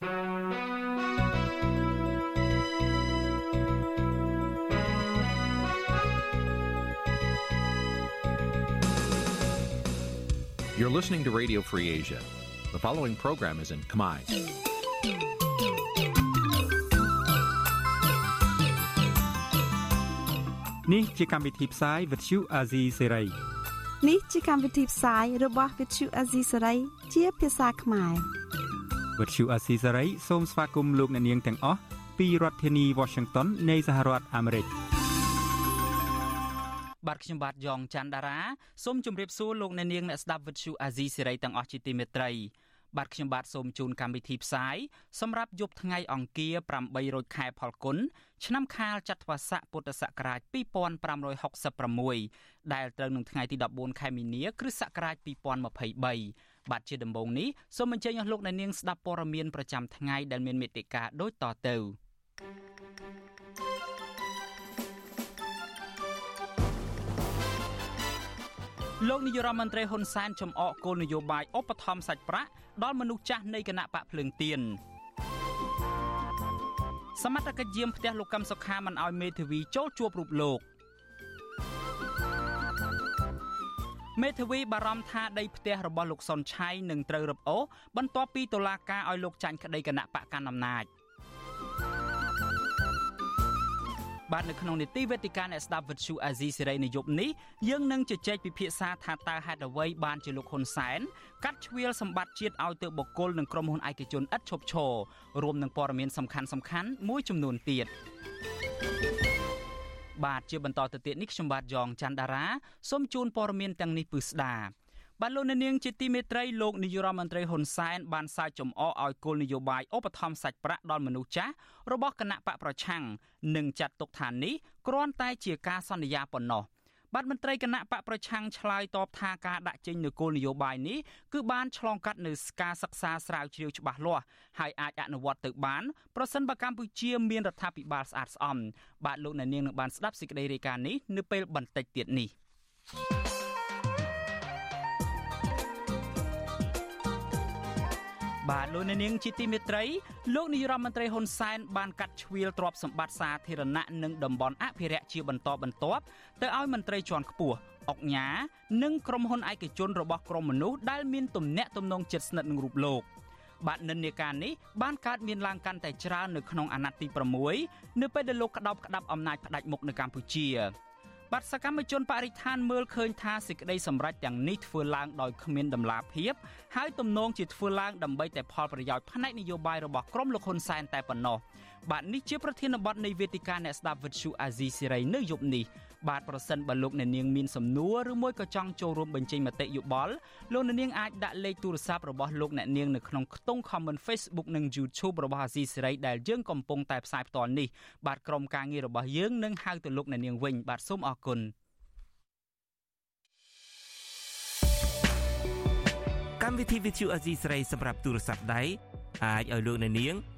You're listening to Radio Free Asia. The following program is in Khmer. Nǐ chi càm bi tiệp xáy vệt chiu a zì sáy. នេះជាកម្មវិធីផ្សាយរបស់ Vithu Azisari ជាភាសាខ្មែរ វិទ្យុអាស៊ីសេរីសូមស្វាគមន៍លោកអ្នកនាងទាំងអស់ពីរដ្ឋធានី Washington នៃសហរដ្ឋអាមេរិកបាទខ្ញុំបាទយ៉ងច័ន្ទដារាសូមជម្រាបសួរលោកអ្នកនាងអ្នកស្ដាប់វិទ្យុអាស៊ីសេរីទាំងអស់ជាទីមេត្រីបាទខ្ញុំបាទសូមជូនកម្មវិធីផ្សាយសម្រាប់យប់ថ្ងៃអង្គារ8រោចខែផលគុណឆ្នាំខាលចត្វាស័កពុទ្ធសករាជ2566ដែលត្រូវនឹងថ្ងៃទី14ខែមីនាគ្រិស្តសករាជ2023 បាទជាដំបូងនេះសូមអញ្ជើញអស់លោកអ្នកនាងស្ដាប់ព័ត៌មានប្រចាំថ្ងៃដែលមានមេត្តាដូចតទៅលោកនាយរដ្ឋមន្ត្រីហ៊ុនសែនចំអកគោលនយោបាយឧបត្ថម្ភសាច់ប្រាក់ដល់មនុស្សចាស់នៃគណៈបកភ្លើងទៀនសមត្ថកិច្ចយាមផ្ទះលោកកឹមសុខាមិនអោយមេធាវីចូលជួបរូបលោក មេធាវីបារម្ភថាដីផ្ទះរបស់លោកសុនឆៃនឹងត្រូវរឹបអូសបន្ទាប់ពីតុលាការឲ្យលោកចាញ់ក្តីគណៈបកកណ្ដាលអំណាចបាទនៅក្នុងនីតិវេទិកាអ្នកស្ដាប់វិទ្យុអាស៊ីសេរីនៅយប់នេះយើងនឹងជជែកពិភាក្សាថាតើហេតុអ្វីបានជាលោកហ៊ុនសែនកាត់ជ្រៀលសម្បត្តិជាតិឲ្យទៅបុគ្គលនិងក្រុមហ៊ុនឯកជនឥតឈប់ឈររួមនឹងព័ត៌មានសំខាន់សំខាន់មួយចំនួនទៀត បាទជាបន្តទៅទៀតនេះខ្ញុំបាទយ៉ងច័ន្ទដារាសូមជូនព័ត៌មានទាំងនេះពឺស្ដាបាទលោកនាងជាទីមេត្រីលោកនាយរដ្ឋមន្ត្រីហ៊ុនសែនបានសាយចំអកឲ្យគោលនយោបាយឧបត្ថម្ភសាច់ប្រាក់ដល់មនុស្សចាស់របស់គណៈបកប្រឆាំងនិងចាត់ទុកថានេះគ្រាន់តែជាការសន្យាប៉ុណ្ណោះ បាទមន្ត្រីគណៈបកប្រឆាំងឆ្លើយតបថាការដាក់ចេញនូវគោលនយោបាយនេះគឺបានឆ្លងកាត់នូវការសិក្សាស្រាវជ្រាវច្បាស់លាស់ហើយអាចអនុវត្តទៅបានប្រសិនបើកម្ពុជាមានរដ្ឋាភិបាលស្អាតស្អំបាទលោកអ្នកនាងនឹងបានស្ដាប់សេចក្តីរាយការណ៍នេះនៅពេលបន្តិចទៀតនេះ thank you បាទលោកអ្នកនាងជាទីមេត្រីលោកនាយរដ្ឋមន្ត្រីហ៊ុនសែនបានកាត់ជ្រៀលទ្រព្យសម្បត្តិសាធារណៈនិងតំបន់អភិរក្សជាបន្តបន្ទាប់ទៅឲ្យមន្ត្រីជាន់ខ្ពស់អុកញ៉ានិងក្រុមហ៊ុនឯកជនរបស់ក្រុមមនុស្សដែលមានទំនាក់ទំនងជិតស្និទ្ធនឹងរូបលោកបាទនិន្នាការនេះបានកើតមានឡើងកាន់តែច្រើននៅក្នុងអាណត្តិទី6នៅពេលដែលលោកក្តោបក្តាប់អំណាចផ្ដាច់មុខនៅកម្ពុជា បាទសកម្មជនបរិស្ថានមើលឃើញថាសេចក្តីសម្រេចទាំងនេះធ្វើឡើងដោយគ្មានដំណាភាពហើយទំនងជាធ្វើឡើងដើម្បីតែផលប្រយោជន៍ផ្នែកនយោបាយរបស់ក្រុមលោកហ៊ុនសែនតែប៉ុណ្ណោះ បាទនេះជាប្រធានបទនៃវេទិកាអ្នកស្ដាប់វិទ្យុអាស៊ីសេរីនៅយប់នេះបាទប្រសិនបើលោកអ្នកនាងមានសំណួរឬមួយក៏ចង់ចូលរួមបញ្ចេញមតិយោបល់លោកអ្នកនាងអាចដាក់លេខទូរស័ព្ទរបស់លោកអ្នកនាងនៅក្នុងខ្ទង់ comment Facebook និង YouTube របស់អាស៊ីសេរីដែលយើងកំពុងតែផ្សាយផ្ទាល់នេះបាទក្រុមការងាររបស់យើងនឹងហៅទៅលោកអ្នកនាងវិញបាទសូមអរគុណកម្មវិធី Vithu Azizi ស្រីសម្រាប់ទូរស័ព្ទដៃអាចឲ្យលោកអ្នកនាង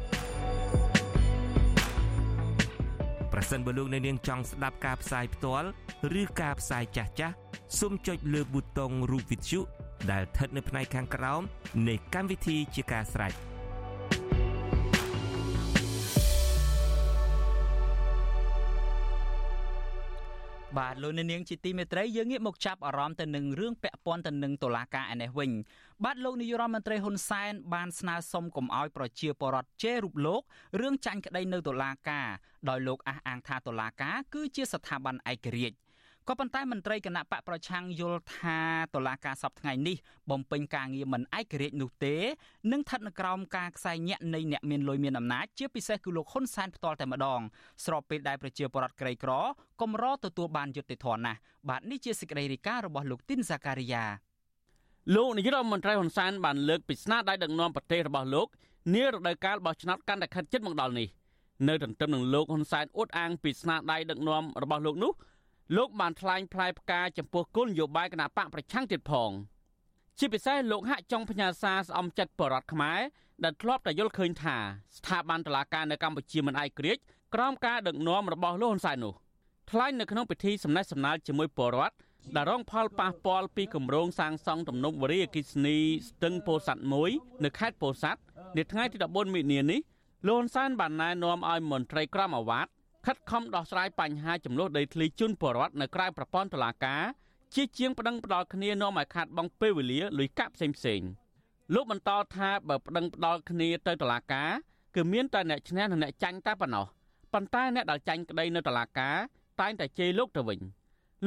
ប្រសិនបើលោកអ្នកនាងចង់ស្ដាប់ការផ្សាយផ្ទាល់ឬការផ្សាយចាស់ចាស់សូមចុចលើប៊ូតុងរូប Vithu ដែលស្ថិតនៅផ្នែកខាងក្រោមនៃកម្មវិធីជាការស្រេចបាទលោកនាងជាទីមេត្រីយើងងាកមកចាប់អារម្មណ៍ទៅនឹងរឿងពាក់ព័ន្ធទៅនឹងតុលាការឯនេះវិញ បាទលោកនាយរដ្ឋមន្ត្រីហ៊ុនសែនបានស្នើសុំកុំឲ្យប្រជាពលរដ្ឋជេររូបលោករឿងចាញ់ក្តីនៅតុលាការដោយលោកអះអាងថាតុលាការគឺជាស្ថាប័នឯករាជ្យក៏ប៉ុន្តែមន្ត្រីគណៈបកប្រឆាំងយល់ថាតឡាការសពថ្ងៃនេះបំពេញការងារមិនឯករាជ្យនោះទេនឹងស្ថិតនៅក្រោមការខ្សែញាក់នៃអ្នកមានលុយមានអំណាចជាពិសេសគឺលោកហ៊ុនសែនផ្ទាល់តែម្ដងស្របពេលដែលប្រជាពលរដ្ឋក្រីក្រកំរទទួលបានយុត្តិធម៌ណាស់បាទនេះជាសេចក្តីរាយការណ៍របស់លោកទីនសាការីយ៉ា លោកនាយរដ្ឋមន្ត្រីហ៊ុនសែនបានលើកពីស្នាដៃដឹកនាំប្រទេសរបស់លោកនារដូវកាលបោះឆ្នោតកាន់តែខិតជិតមកដល់នេះនៅទន្ទឹមនឹងលោកហ៊ុនសែនអួតអាងពីស្នាដៃដឹកនាំរបស់លោកនោះលោកបានថ្លែងផ្លែផ្កាចំពោះគោលនយោបាយគណៈបកប្រឆាំងទៀតផងជាពិសេសលោកហាក់ចង់ផ្ញើសារស្អំចិត្តបរដ្ឋខ្មែរដែលធ្លាប់តែយល់ឃើញថាស្ថាប័នតុលាការនៅកម្ពុជាមិនឯករាជ្យក្រោមការដឹកនាំរបស់លោកហ៊ុនសែននោះថ្លែងនៅក្នុងពិធីសំណេះសំណាលជាមួយបរដ្ឋ ដែលរងផលប៉ះពាល់ពីគម្រោងសាងសង់ទំនប់វារីអគ្គិសនីស្ទឹងពោធិ៍សាត់មួយនៅខេត្តពោធិ៍សាត់នាថ្ងៃទី14មិនិនានេះលោកហ៊ុនសែនបានណែនាំឲ្យមន្ត្រីក្រមអាវ៉ាត់ខិតខំដោះស្រាយបញ្ហាចំនួនដីធ្លីជូនពលរដ្ឋនៅក្រៅប្រព័ន្ធតុលាការជាជាងប្តឹងផ្ដាល់គ្នានាំឲ្យខាត់បងពេលវេលាលុយកាក់ផ្សេងផ្សេងលោកបន្តថាបើប្តឹងផ្ដាល់គ្នាទៅតុលាការគឺមានតែអ្នកឈ្នះនិងអ្នកចាញ់តែប៉ុណ្ណោះប៉ុន្តែអ្នកដែលចាញ់ក្តីនៅតុលាការតែងតែជេរលោកទៅវិញ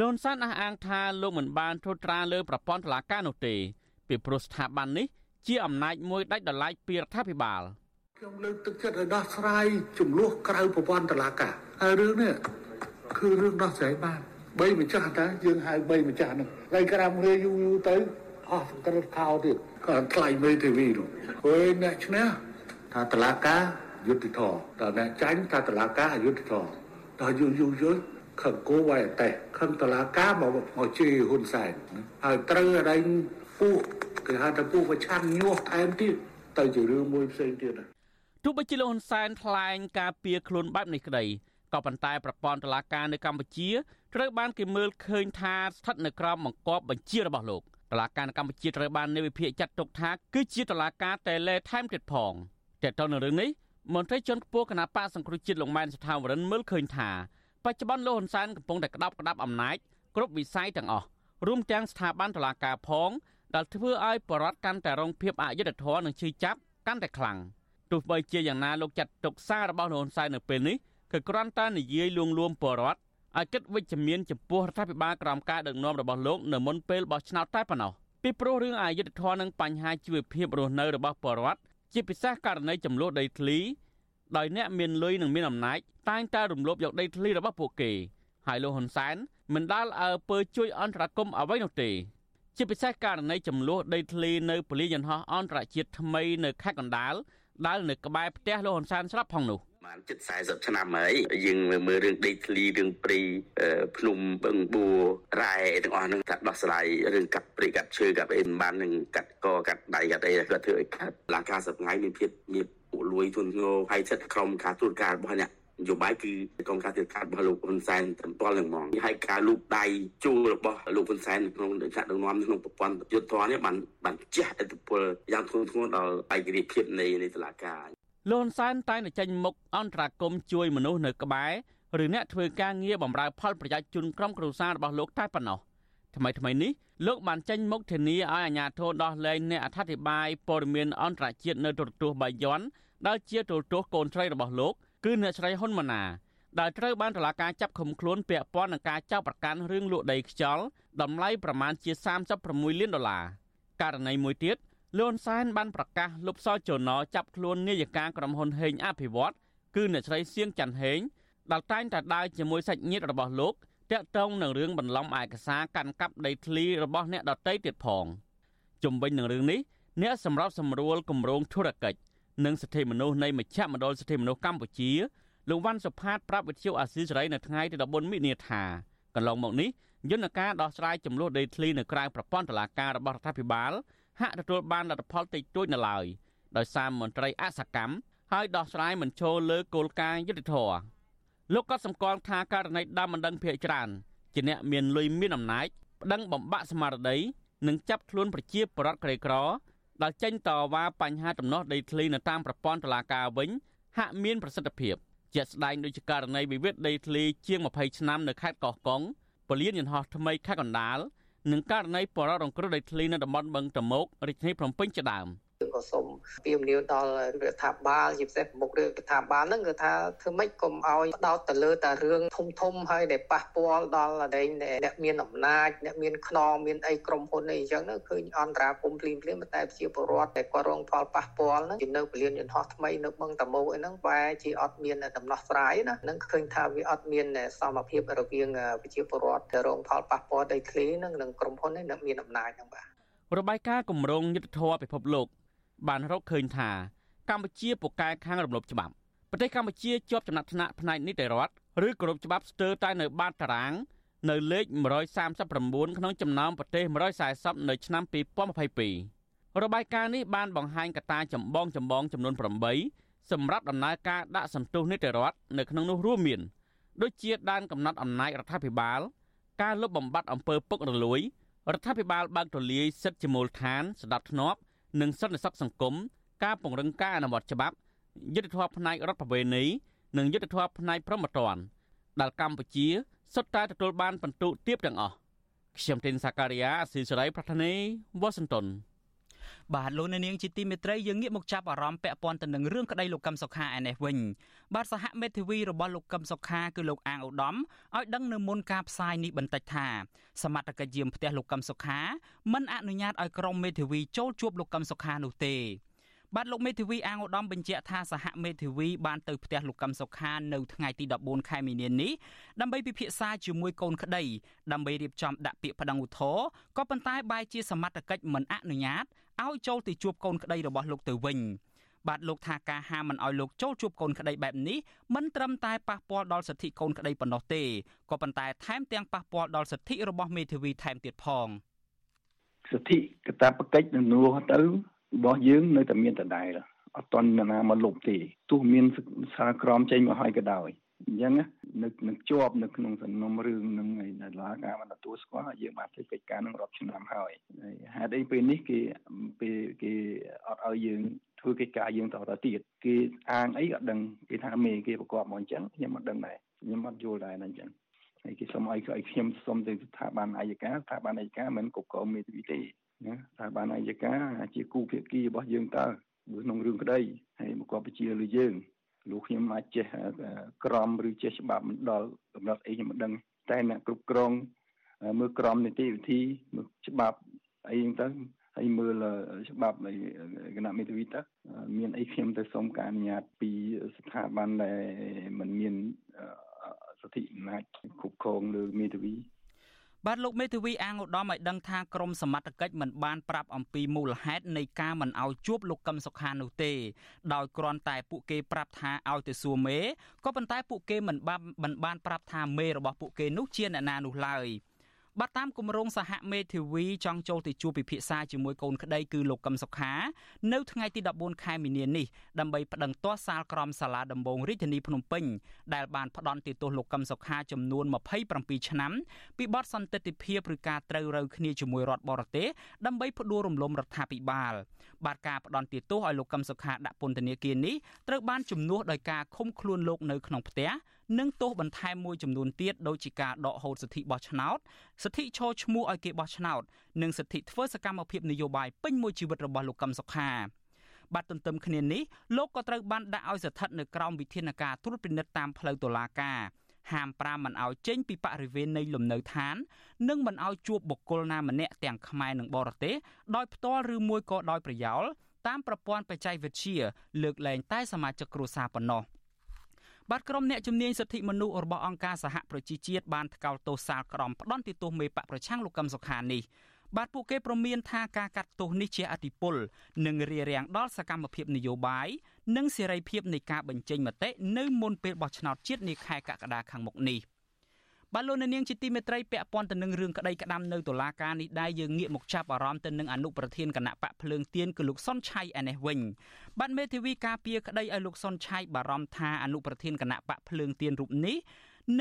លន់សានអះអាងថាលោកមិនបានត្រួតត្រាលើប្រព័ន្ធតុលាការនោះទេពីព្រោះស្ថាប័ននេះជាអំណាចមួយដាច់ដライពីរដ្ឋាភិបាលខ្ញុំលើកទឹកចិត្តឲ្យដោះស្រាយចំនួនក្រៅប្រព័ន្ធតុលាការហើយរឿងនេះគឺរឿងដោះស្រាយបានបីម្ចាស់តាយើងហៅបីម្ចាស់ហ្នឹងហើយក្រាំរឿយូរយូរទៅអស់ក្រឹតខោទៀតក៏ថ្លៃមេធាវីនោះហើយអ្នកឈ្នះថាតុលាការយុទ្ធធរតើអ្នកចាញ់ថាតុលាការអយុត្តិធម៌ដល់យូរយូរយូរ ខឹងគោវាយតែខឹងតឡាការមកមកជេរហ៊ុនសែនហើយត្រូវអីពួកគេហៅថាពួកប្រឆាំងញាស់ថែមទៀតទៅជារឿងមួយផ្សេងទៀតទោះបីជាលោកហ៊ុនសែនថ្លែងការពៀខ្លួនបែបនេះក្តីក៏ប៉ុន្តែប្រព័ន្ធតុលាការនៅកម្ពុជាត្រូវបានគេមើលឃើញថាស្ថិតនៅក្រោមបង្គាប់បញ្ជារបស់លោកតុលាការនៅកម្ពុជាត្រូវបាននៃវិភាគចាត់ទុកថាគឺជាតុលាការតែលេថែមទៀតផងតែទៅនឹងរឿងនេះមន្ត្រីជាន់ខ្ពស់គណៈបកសង្គ្រោះជាតិលោកម៉ែនសថាវរិនមើលឃើញថា បច្ចុប្បន្នលោកហ៊ុនសែនកំពុងតែក្តាប់ក្តាប់អំណាចគ្រប់វិស័យទាំងអស់រួមទាំងស្ថាប័នតុលាការផងដែលធ្វើឲ្យបរដ្ឋកាន់តែរងភាពអយុត្តិធម៌និងឈឺចាប់កាន់តែខ្លាំងទោះបីជាយ៉ាងណាលោកចាត់ទុកសាររបស់លោកហ៊ុនសែននៅពេលនេះគឺគ្រាន់តែនិយាយលួងលោមបរដ្ឋឲ្យគិតវិជ្ជមានចំពោះរដ្ឋាភិបាលក្រោមការដឹកនាំរបស់លោកនៅមុនពេលបោះឆ្នោតតែប៉ុណ្ណោះពីព្រោះរឿងអយុត្តិធម៌និងបញ្ហាជីវភាពរស់នៅរបស់បរដ្ឋជាពិសេសករណីចំនួនដីធ្លី ដោយអ្នកមានលុយនិងមានអំណាចតែងតែរំលោភយកដីធ្លីរបស់ពួកគេហើយលោកហ៊ុនសែនមិនដាល់អើពើជួយអន្តរាគមអ្វីនោះទេ ជាពិសេសករណីចំនួនដីធ្លីនៅពលាយន្តហោះអន្តរជាតិថ្មីនៅខេត្តកណ្ដាលដែលនៅក្បែរផ្ទះលោកហ៊ុនសែនស្រាប់ផងនោះបានជិត40ឆ្នាំហើយយើងមើលរឿងដីធ្លីរឿងព្រៃភ្នំបឹងបួររ៉ែទាំងអស់ហ្នឹងថាដោះស្រាយរឿងកាត់ព្រៃកាត់ឈើកាត់អីមិនបាននឹងកាត់កកាត់ដៃកាត់អីគាត់ធ្វើឲ្យកាត់ឡាការសប្ងៃមានភាពមាន ពួកលួយទុនងោហើយសិទ្ធិក្រុមការត្រួតការរបស់អ្នកនយោបាយគឺកងការធ្វើការរបស់លោកហ៊ុនសែនត្រឹមទាល់នឹងហ្មងហើយការលូកដៃជួលរបស់លោកហ៊ុនសែនក្នុងចាក់ដឹកនាំក្នុងប្រព័ន្ធយុទ្ធធននេះបានបានជះឥទ្ធិពលយ៉ាងធ្ងន់ធ្ងរដល់ឯករាជ្យភាពនៃនៃតុលាការលោកហ៊ុនសែនតែងតែចេញមុខអន្តរាគមជួយមនុស្សនៅក្បែរឬអ្នកធ្វើការងារបម្រើផលប្រយោជន៍ជូនក្រុមគ្រួសាររបស់លោកតែប៉ុណ្ណោះថ្មីថ្មីនេះលោកបានចេញមុខធានាឲ្យអាជ្ញាធរដោះលែងអ្នកអធិប្បាយព័ត៌មានអន្តរជាតិនៅទូរទស្សន៍បាយ័ន ដែលជាទូរទស្សន៍កូនស្រីរបស់លោកគឺអ្នកស្រីហ៊ុនម៉ាណាដែលត្រូវបានតុលាការចាប់ឃុំខ្លួនពាក់ព័ន្ធនឹងការចោទប្រកាន់រឿងលួចដីខ្យល់តម្លៃប្រមាណជា36លានដុល្លារករណីមួយទៀតលន់សែនបានប្រកាសលុបសល់ជណចាប់ខ្លួននាយិកាក្រុមហ៊ុនហេងអភិវឌ្ឍគឺអ្នកស្រីសៀងច័ន្ទហេងដែលតែងតែដើរជាមួយសាច់ញាតិរបស់លោកតាក់ទងនឹងរឿងបន្លំឯកសារកាន់កាប់ដីធ្លីរបស់អ្នកដតីទៀតផងជំវិញនឹងរឿងនេះអ្នកសម្របសម្រួលគម្រោងធុរកិច្ច និងសិទ្ធិមនុស្សនៃមជ្ឈមណ្ឌលសិទ្ធិមនុស្សកម្ពុជាលោកវ៉ាន់សុផាតប្រាប់វិទ្យុអាស៊ីសេរីនៅថ្ងៃទី14មិនិនាថាកន្លងមកនេះយន្តការដោះស្រាយចំនួនដីធ្លីនៅក្រៅប្រព័ន្ធតុលាការរបស់រដ្ឋាភិបាលហាក់ទទួលបានលទ្ធផលតិចតួចនៅឡើយដោយសារមន្ត្រីអសកម្មហើយដោះស្រាយមិនចូលលើគោលការណ៍យុត្តិធម៌លោកក៏សម្គាល់ថាករណីដើមមិនដឹងភាកច្រើនជាអ្នកមានលុយមានអំណាចប្តឹងបំបាក់ស្មារតីនិងចាប់ខ្លួនប្រជាពលរដ្ឋក្រីក្រ ដែលចេញតវ៉ាបញ្ហាដំណោះដីធ្លីនៅតាមប្រព័ន្ធតុលាការវិញហាក់មានប្រសិទ្ធភាពជាក់ស្ដែងដូចជាករណីវិវាទដីធ្លីជាង20ឆ្នាំនៅខេត្តកោះកុងពលានយន្តហោះថ្មីខេត្តកណ្ដាលនិងករណីបរិរងគ្រោះដីធ្លីនៅតំបន់បឹងតមោករាជធានីភ្នំពេញជាដើម។យើង ក៏សូមពៀមនាវដល់រដ្ឋាភិបាលជាពិសេសប្រមុខរដ្ឋាភិបាលហ្នឹងគឺថាធ្វើម៉េចកុំឲ្យដោតទៅលើតែរឿងធំធំហើយដែលប៉ះពាល់ដល់អីអ្នកមានអំណាចអ្នកមានខ្នងមានអីក្រុមហ៊ុនអីអញ្ចឹងហ្នឹងឃើញអន្តរាគមភ្លាមភ្លាមតែជាពលរដ្ឋដែលគាត់រងផលប៉ះពាល់ហ្នឹងជានៅពលានយន្តហោះថ្មីនៅបឹងតមោកអីហ្នឹងបែរជាអត់មានដំណោះស្រាយណានឹងឃើញថាវាអត់មានសមភាពរវាងប្រជាពលរដ្ឋដែលរងផលប៉ះពាល់ដីធ្លីហ្នឹងនិងក្រុមហ៊ុននេះមានអំណាចហ្នឹងបាទរបាយការណ៍គម្រោងយុទ្ធធរពិភពលោក បានរកឃើញថាកម្ពុជាពូកែខាងរំលោភច្បាប់ប្រទេសកម្ពុជាជាប់ចំណាត់ថ្នាក់ផ្នែកនីតិរដ្ឋឬគោរពច្បាប់ស្ទើរតែនៅបាតតារាង នៅលេខ139ក្នុងចំណោមប្រទេស140នៅឆ្នាំ2022របាយការណ៍នេះបានបង្ហាញកត្តាចម្បងចម្បងចំនួន8សម្រាប់ដំណើរការដាក់សន្ទុះនីតិរដ្ឋនៅក្នុងនោះរួមមានដូចជាដែនកំណត់អំណាចរដ្ឋាភិបាល ការលុបបំបាត់អំពើពុករលួយរដ្ឋាភិបាលបើកទូលាយសិទ្ធិជាមូលដ្ឋានស្ដាប់ធ្នាប់ និងសន្តិសុខសង្គមការពង្រឹងការអនុវត្តច្បាប់យុទ្ធធម៌ផ្នែករដ្ឋប្រវេណីនិងយុទ្ធធម៌ផ្នែកប្រមត្តនដែលកម្ពុជាសុទ្ធតែទទួលបានពិន្ទុទាបទាំងអស់ខ្ញុំទីនសាការីយ៉ាអស៊ីសេរីប្រធានីវ៉ាស៊ីនតោន បាទលោកអ្នកនាងជាទីមេត្រីយើងងាកមកចាប់អារម្មណ៍ពាក់ព័ន្ធទៅនឹងរឿងក្តីលោកកឹមសុខាឯនេះវិញបាទសហមេធាវីរបស់លោកកឹមសុខាគឺលោកអាងឧត្តមឲ្យដឹងនៅមុនការផ្សាយនេះបន្តិចថាសមត្ថកិច្ចយាមផ្ទះលោកកឹមសុខាមិនអនុញ្ញាតឲ្យក្រុមមេធាវីចូលជួបលោកកឹមសុខានោះទេបាទលោកមេធាវីអាងឧត្តមបញ្ជាក់ថាសហមេធាវីបានទៅផ្ទះលោកកឹមសុខានៅថ្ងៃទី14ខែមីនានេះដើម្បីពិភាក្សាជាមួយកូនក្តីដើម្បីរៀបចំដាក់ពាក្យប្តឹងឧទ្ធរណ៍ក៏ប៉ុន្តែបែរជាសមត្ថកិច្ចមិនអនុញ្ញាត ឲ្យចូលទៅជួបកូនក្តីរបស់លោកទៅវិញបាទលោកថាការហាមមិនឲ្យលោកចូលជួបកូនក្តីបែបនេះមិនត្រឹមតែប៉ះពាល់ដល់សិទ្ធិកូនក្តីប៉ុណ្ណោះទេក៏ប៉ុន្តែថែមទាំងប៉ះពាល់ដល់សិទ្ធិរបស់មេធាវីថែមទៀតផងសិទ្ធិកតាបកិច្ចនឹងនួទៅរបស់យើងនៅតែមានដដែលអត់តន់ណាមកលុបទេទោះមានសារក្រមចេញមកហើយក៏ដោយ អញ្ចឹងនៅនឹងជាប់នៅក្នុងសំណុំរឿងនឹងឯដុល្លារការបានទទួលស្គាល់យើងបានធ្វើកិច្ចការនឹងរាប់ឆ្នាំហើយហេតុអីពេលនេះគេពេលគេអត់ឲ្យយើងធ្វើកិច្ចការយើងតទៅទៀតគេអាងអីក៏ដឹងគេថាមេគេប្រកបមកអញ្ចឹងខ្ញុំអត់ដឹងដែរខ្ញុំអត់យល់ដែរអញ្ចឹងហើយគេសុំឲ្យឲ្យខ្ញុំសុំទៅស្ថាប័នអាយកាស្ថាប័នអាយកាមិនគ្រប់គ្រងមេធាវីទេណាស្ថាប័នអាយកាជាគូភាគីរបស់យើងតើក្នុងរឿងក្តីហើយមកគាត់បញ្ជាលើយើង លោកខ្ញុំអាចចេះក្រមឬចេះច្បាប់មិនដល់កំណត់អីខ្ញុំមិនដឹងតែអ្នកគ្រប់គ្រងមើលក្រមនីតិវិធីមើលច្បាប់អីហ្នឹងទៅហើយមើលច្បាប់គណៈមេធាវីទៅមានអីខ្ញុំទៅសុំការអនុញ្ញាតពីស្ថាប័នដែលមិនមានសិទ្ធិអំណាចគ្រប់គ្រងលើមេធាវី បាទលោកមេធាវីអាងឧត្តមឲ្យដឹងថាក្រមសមត្ថកិច្ចមិនបានប្រាប់អំពីមូលហេតុនៃការមិនឲ្យជួបលោកកឹមសុខានោះទេដោយគ្រាន់តែពួកគេប្រាប់ថាឲ្យទៅសួរមេក៏ប៉ុន្តែពួកគេមិនបានមិនបានប្រាប់ថាមេរបស់ពួកគេនោះជាអ្នកណានោះឡើយ។ បាទតាមគម្រោងសហមេធាវីចង់ចូលទៅជួបពិភាក្សាជាមួយកូនក្តីគឺលោកកឹមសុខា នៅថ្ងៃទី14ខែមីនានេះដើម្បីប្តឹងទាស់សាលក្រមសាលាដំបងរាជធានីភ្នំពេញដែលបានផ្ដន់ទោសលោកកឹមសុខាចំនួន27ឆ្នាំពីបទសន្តិទ្ធិភាពឬការត្រូវរើគ្នាជាមួយរដ្ឋបរទេសដើម្បីផ្ដួលរំលំរដ្ឋាភិបាល បាទការផ្ដន់ទោសឲ្យលោកកឹមសុខាដាក់ពន្ធនាគារនេះត្រូវបានជំនួសដោយការឃុំខ្លួនលោកនៅក្នុងផ្ទះ និងទោសបន្ថែមមួយចំនួនទៀតដូចជាការដកហូតសិទ្ធិបោះឆ្នោតសិទ្ធិឈរឈ្មោះឲ្យគេបោះឆ្នោតនិងសិទ្ធិធ្វើសកម្មភាពនយោបាយពេញមួយជីវិតរបស់លោកកឹមសុខាបាទទន្ទឹមគ្នានេះលោកក៏ត្រូវបានដាក់ឲ្យស្ថិតនៅក្រោមវិធានការត្រួតពិនិត្យតាមផ្លូវតុលាការហាមប្រាមមិនឲ្យចេញពីបរិវេណនៃលំនៅឋាន និងមិនឲ្យជួបបុគ្គលណាម្នាក់ទាំងខ្មែរនិងបរទេសដោយផ្ទាល់ឬមួយក៏ដោយប្រយោលតាមប្រព័ន្ធបច្ចេកវិទ្យាលើកលែងតែសមាជិកគ្រួសារប៉ុណ្ណោះ។ បាទក្រុមអ្នកជំនាញសិទ្ធិមនុស្សរបស់អង្គការសហប្រជាជាតិបានថ្កោលទោសសាលក្រមផ្ដន់ទោសមេបកប្រឆាំងលោកកឹមសុខានេះបាទពួកគេប្រមានថាការកាត់ទោសនេះជាអតិពលនិងរារាំងដល់សកម្មភាពនយោបាយនិងសេរីភាពនៃការបញ្ចេញមតិនៅមុនពេលបោះឆ្នោតជាតិនាខែកក្កដាខាងមុខនេះ។ បាទលោកនាងជាទីមេត្រីពាក់ព័ន្ធទៅនឹងរឿងក្តីក្តាំនៅតុលាការនេះដែរយើងងាកមកចាប់អារម្មណ៍ទៅនឹងអនុប្រធានគណៈបកភ្លើងទៀនគឺលោកសុនឆៃឯនេះវិញបាទមេធាវីការពារក្តីឲ្យលោកសុនឆៃបារម្ភថាអនុប្រធានគណៈបកភ្លើងទៀនរូបនេះ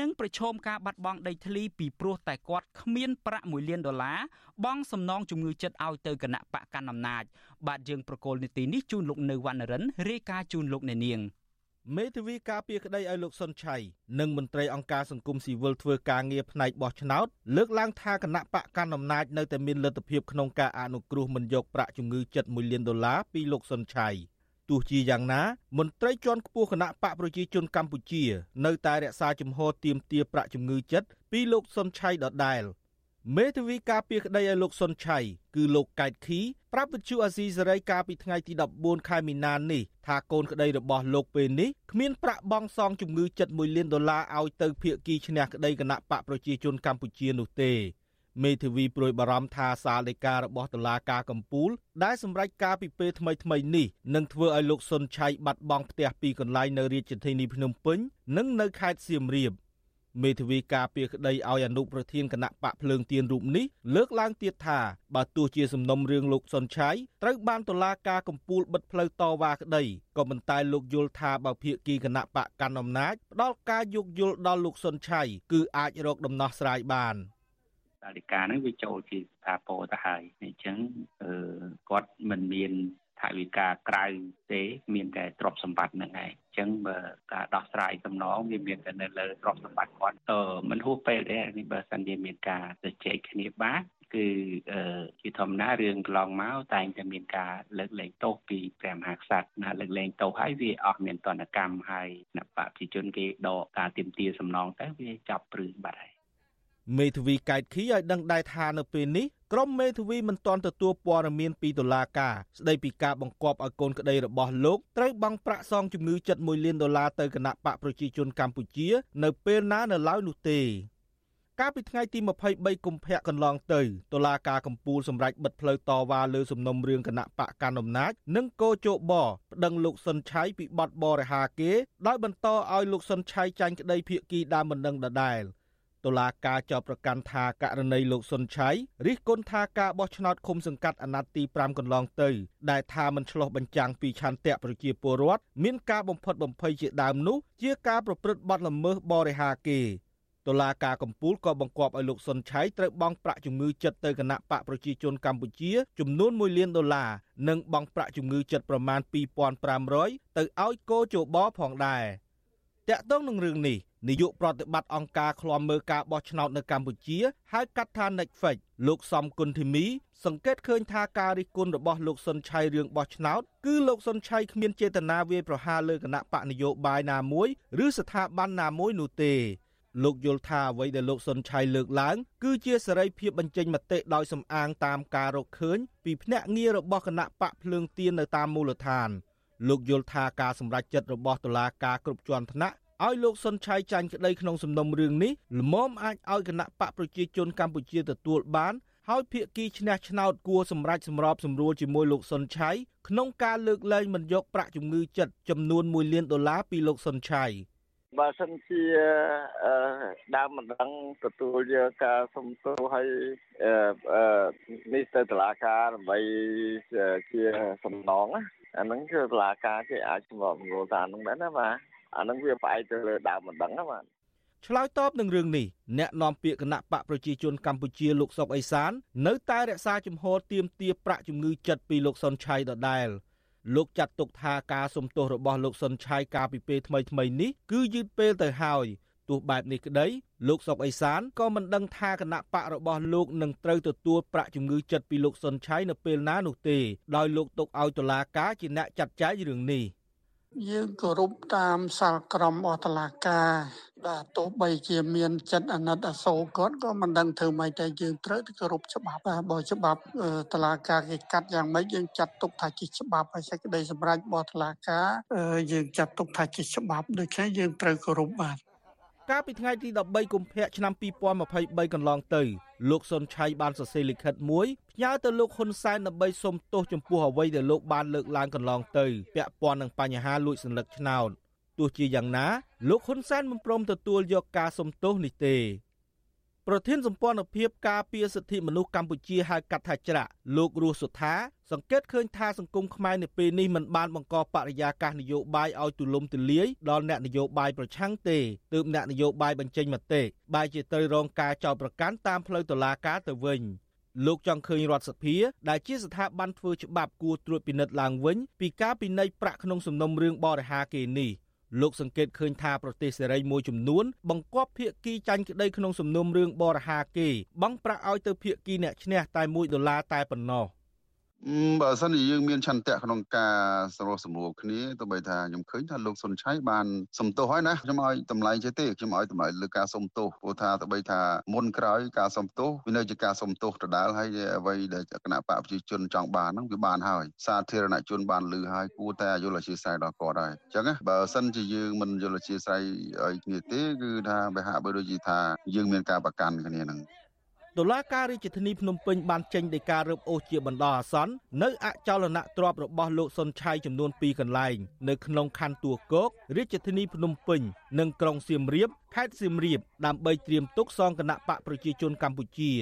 នឹងប្រឈមការបាត់បង់ដីធ្លីពីព្រោះតែគាត់គ្មានប្រាក់1លានដុល្លារបង់សំណងជំងឺចិត្តឲ្យទៅគណៈបកកណ្ដាលអំណាចបាទយើងប្រកូលនីតិនេះជូនលោកនៅវណ្ណរិនរាយការណ៍ជូនលោកអ្នកនាង។ មេធាវីការពារក្តីឲ្យលោកសុនឆៃនិងមន្ត្រីអង្គការសង្គមស៊ីវិលធ្វើការងារផ្នែកបោះឆ្នោតលើកឡើងថាគណៈបកកណ្ដាលអំណាចនៅតែមានលទ្ធភាពក្នុងការអនុគ្រោះមិនយកប្រាក់ជំងឺចិត្ត1លានដុល្លារពីលោកសុនឆៃទោះជាយ៉ាងណា មន្ត្រីជាន់ខ្ពស់គណៈបកប្រជាជនកម្ពុជា នៅតែរក្សាជំហរទៀមទាប្រាក់ជំងឺចិត្តពីលោកសុនឆៃដដែល មេធាវីការពារក្តីឲ្យលោកសុនឆៃគឺលោកកែតខីប្រាប់វិទ្យុអាស៊ីសេរីកាលពីថ្ងៃទី14ខែមីនានេះថាកូនក្តីរបស់លោកពេលនេះគ្មានប្រាក់បង់សងជំងឺចិត្ត1លានដុល្លារឲ្យទៅភៀកគីឈ្នះក្តីគណៈបកប្រជាជនកម្ពុជានោះទេមេធាវីប្រួយបារម្ភថាសាលដីការបស់តុលាការកំពូល ដែលសម្រេចការពីពេលថ្មីថ្មីនេះនឹងធ្វើឲ្យលោកសុនឆៃបាត់បង់ផ្ទះពីរកន្លែងនៅរាជធានីភ្នំពេញនិងនៅខេត្តសៀមរាប មេធាវីការពារក្តីឲ្យអនុប្រធានគណៈបកភ្លើងទៀនរូបនេះលើកឡើងទៀតថាបើទោះជាសំណុំរឿងលោកសុនឆៃត្រូវបានតុលាការកំពូលបិទផ្លូវតវ៉ាក្តីក៏ប៉ុន្តែលោកយល់ថាបើភាគីគណៈបកកាន់អំណាចផ្ដល់ការយោគយល់ដល់លោកសុនឆៃគឺអាចរកដំណោះស្រាយបានតាលិកាហ្នឹងវាចូលជាស្ថាពរទៅហើយអញ្ចឹងគាត់មិនមានថវិកាក្រៅទេ មានតែទ្រព្យសម្បត្តិហ្នឹងឯងអញ្ចឹងបើការដោះស្រាយសំណងវាមានតែនៅលើទ្រព្យសម្បត្តិគាត់អឺមិនហួសពេលទេនេះបើសិនជាមានការជជែកគ្នាបានគឺជាធម្មតារឿងកន្លងមកតែងតែមានការលើកលែងទោសពីព្រះមហាក្សត្រណាលើកលែងទោសហើយវាអស់មានតនកម្មហើយគណៈបព្វជិជនគេដកការទៀមទាសំណងទៅវាចាប់ព្រឹងបាត់ហើយមេធាវីកែតខីឲ្យដឹងដែរថានៅពេលនេះ ក្រុមមេធាវីមិនទាន់ទទួលព័ត៌មានពីតុលាការស្ដីពីការបង្គាប់ឲ្យកូនក្តីរបស់លោកត្រូវបង់ប្រាក់សងជំងឺចិត្ត1លានដុល្លារទៅគណៈបកប្រជាជនកម្ពុជា នៅពេលណានៅឡើយនោះទេកាលពីថ្ងៃទី23កុម្ភៈកន្លងទៅតុលាការកំពូលសម្រេចបិទផ្លូវតវ៉ាលើសំណុំរឿងគណៈបកកណ្ដាលអំណាចនិងកោជបប្តឹងលោកសុនឆៃពីបទបរិហាគេដោយបន្តឲ្យលោកសុនឆៃចាញ់ក្តីភៀកគីដើមបណ្ដឹងដដែល តុលាការចោទប្រកាន់ថាករណីលោកសុនឆៃរិះគន់ថាការបោះឆ្នោតឃុំសង្កាត់អាណត្តិទី5កន្លងទៅដែលថាមិនឆ្លោះបញ្ចាំងពីឆន្ទៈប្រជាពលរដ្ឋមានការបំផិតបំភ័យជាដើមនោះជាការប្រព្រឹត្តបទល្មើសបរិហាគេតុលាការកំពូលក៏បង្គាប់ឲ្យលោកសុនឆៃត្រូវបង់ប្រាក់ជំងឺចិត្តទៅគណៈបកប្រជាជនកម្ពុជាចំនួន1លានដុល្លារនិងបង់ប្រាក់ជំងឺចិត្តប្រមាណ2500ទៅឲ្យកោជបផងដែរ តាក់ទងនឹងរឿងនេះនាយកប្រតិបត្តិអង្គការឃ្លាំមើលការបោះឆ្នោតនៅកម្ពុជាហៅកាត់ថា Netflix លោកសំគុណធីមី សង្កេតឃើញថាការរិះគន់របស់លោកសុនឆៃរឿងបោះឆ្នោតគឺលោកសុនឆៃគ្មានចេតនាវាយប្រហារលើគណៈបកនយោបាយណាមួយឬស្ថាប័នណាមួយនោះទេលោកយល់ថាអ្វីដែលលោកសុនឆៃលើកឡើង គឺជាសេរីភាពបញ្ចេញមតិដោយសំអាងតាមការរកឃើញពីភ្នាក់ងាររបស់គណៈបកភ្លើងទៀននៅតាមមូលដ្ឋាន លោកយល់ថាការសម្រេចចិត្តរបស់តុលាការគ្រប់ជាន់ថ្នាក់ឲ្យលោកសុនឆៃចាញ់ក្តីក្នុងសំណុំរឿងនេះល្មមអាចឲ្យគណៈបកប្រជាជនកម្ពុជាទទួលបានហើយភាគីឈ្នះឆ្នោតគួរសម្រេចសម្របសម្រួលជាមួយលោកសុនឆៃក្នុងការលើកលែងមិនយកប្រាក់ជំងឺចិត្តចំនួន1លានដុល្លារពីលោកសុនឆៃបើសិនជាដើមមិនដឹងទទួលយកការសុំទោសឲ្យនេះទៅតុលាការដើម្បីជាសំណង អាហ្នឹងគឺតុលាការគេអាចសម្របសម្រួលតាមហ្នឹងដែរណាបាទអានឹងវាផ្អែកទៅលើដើមមិនដឹងណាបាទឆ្លើយតបនឹងរឿងនេះអ្នកនាំពាក្យគណៈបកប្រជាជនកម្ពុជាលោកសុកអេសាន នៅតែរក្សាជំហរទៀមទាប្រាក់ជំងឺចិត្តពីលោកសុនឆៃដដែលលោកចាត់ទុកថាការសំទោសរបស់លោកសុនឆៃកាលពីពេលថ្មីថ្មីនេះគឺយឺតពេលទៅហើយ ទោះបែបនេះក្តីលោកសុកអេសានក៏មិនដឹងថាគណៈបករបស់លោកនឹងត្រូវទទួលប្រាក់ជំងឺចិត្តពីលោកសុនឆៃនៅពេលណានោះទេដោយលោកទុកឲ្យតុលាការជាអ្នកចាត់ចែងរឿងនេះ។យើងគោរពតាមសាលក្រមអតឡាការបាទទោះបីជាមានចិត្តអាណិតអាសូរគាត់ក៏មិនដឹងធ្វើម៉េចតែយើងត្រូវគោរពច្បាប់បាទបើច្បាប់តឡាការគេកាត់យ៉ាងម៉េចយើងចាត់ទុកថាជាច្បាប់ហើយសេចក្តីសម្រេចរបស់តឡាការយើងចាត់ទុកថាជាច្បាប់ដូច្នេះយើងត្រូវគោរពបាទ កាលពីថ្ងៃទី13កុម្ភៈឆ្នាំ2023កន្លងទៅលោកសុនឆៃបានសរសេរលិខិតមួយផ្ញើទៅលោកហ៊ុនសែនដើម្បីសុំទោសចំពោះអ្វីដែលលោកបានលើកឡើងកន្លងទៅពាក់ព័ន្ធនឹងបញ្ហាលួចសន្លឹកឆ្នោតទោះជាយ៉ាងណាលោកហ៊ុនសែនមិនព្រមទទួលយកការសុំទោសនេះទេ ប្រធានសម្ព័ន្ធភាពការពារសិទ្ធិមនុស្សកម្ពុជាហៅកាត់ថាច្រាក់លោករស់សុថា សង្កេតឃើញថាសង្គមខ្មែរនៅពេលនេះមិនបានបង្កបរិយាកាសនយោបាយឲ្យទូលំទូលាយដល់អ្នកនយោបាយប្រឆាំងទេទើបអ្នកនយោបាយបញ្ចេញមតិបែរជាត្រូវរងការចោទប្រកាន់តាមផ្លូវតុលាការទៅវិញលោកចង់ឃើញរដ្ឋសភាដែលជាស្ថាប័នធ្វើច្បាប់គួរត្រួតពិនិត្យឡើងវិញពីការពិន័យប្រាក់ក្នុងសំណុំរឿងបរិហាគេនេះ លោកសង្កេតឃើញថាប្រទេសសេរីមួយចំនួនបង្គាប់ភាគីចាញ់ក្តីក្នុងសំណុំរឿងបរិហាគេបង់ប្រាក់ឲ្យទៅភាគីអ្នកឈ្នះតែ1ដុល្លារតែប៉ុណ្ណោះ។ បើសិនជាយើងមានឆន្ទៈក្នុងការសម្រុះសម្រួលគ្នាទោះបីថាខ្ញុំឃើញថាលោកសុនឆៃបានសំទោសហើយណាខ្ញុំឲ្យតម្លៃចេះទេខ្ញុំឲ្យតម្លៃលើការសំទោសព្រោះថាទោះបីថាមុនក្រោយការសំទោសវានៅជាការសំទោសដដែលហើយអ្វីដែលគណៈបកប្រជាជនចង់បានហ្នឹងវាបានហើយសាធារណជនបានលឺហើយគួរតែយល់អធិស្ឋានដល់គាត់ហើយអញ្ចឹងណាបើសិនជាយើងមិនយល់អធិស្ឋានឲ្យគ្នាទេគឺថាវាហាក់បីដូចជាថាយើងមានការប្រកាន់គ្នាហ្នឹង តុលាការរាជធានីភ្នំពេញបានចេញដីការរឹបអូសជាបណ្ដោះអាសន្ននៅអចលនទ្រព្យរបស់លោកសុនឆៃចំនួន2កន្លែងនៅក្នុងខណ្ឌទួលគោករាជធានីភ្នំពេញនិងក្រុងសៀមរាបខេត្តសៀមរាបដើម្បីត្រៀមទុកសងគណៈបកប្រជាជនកម្ពុជា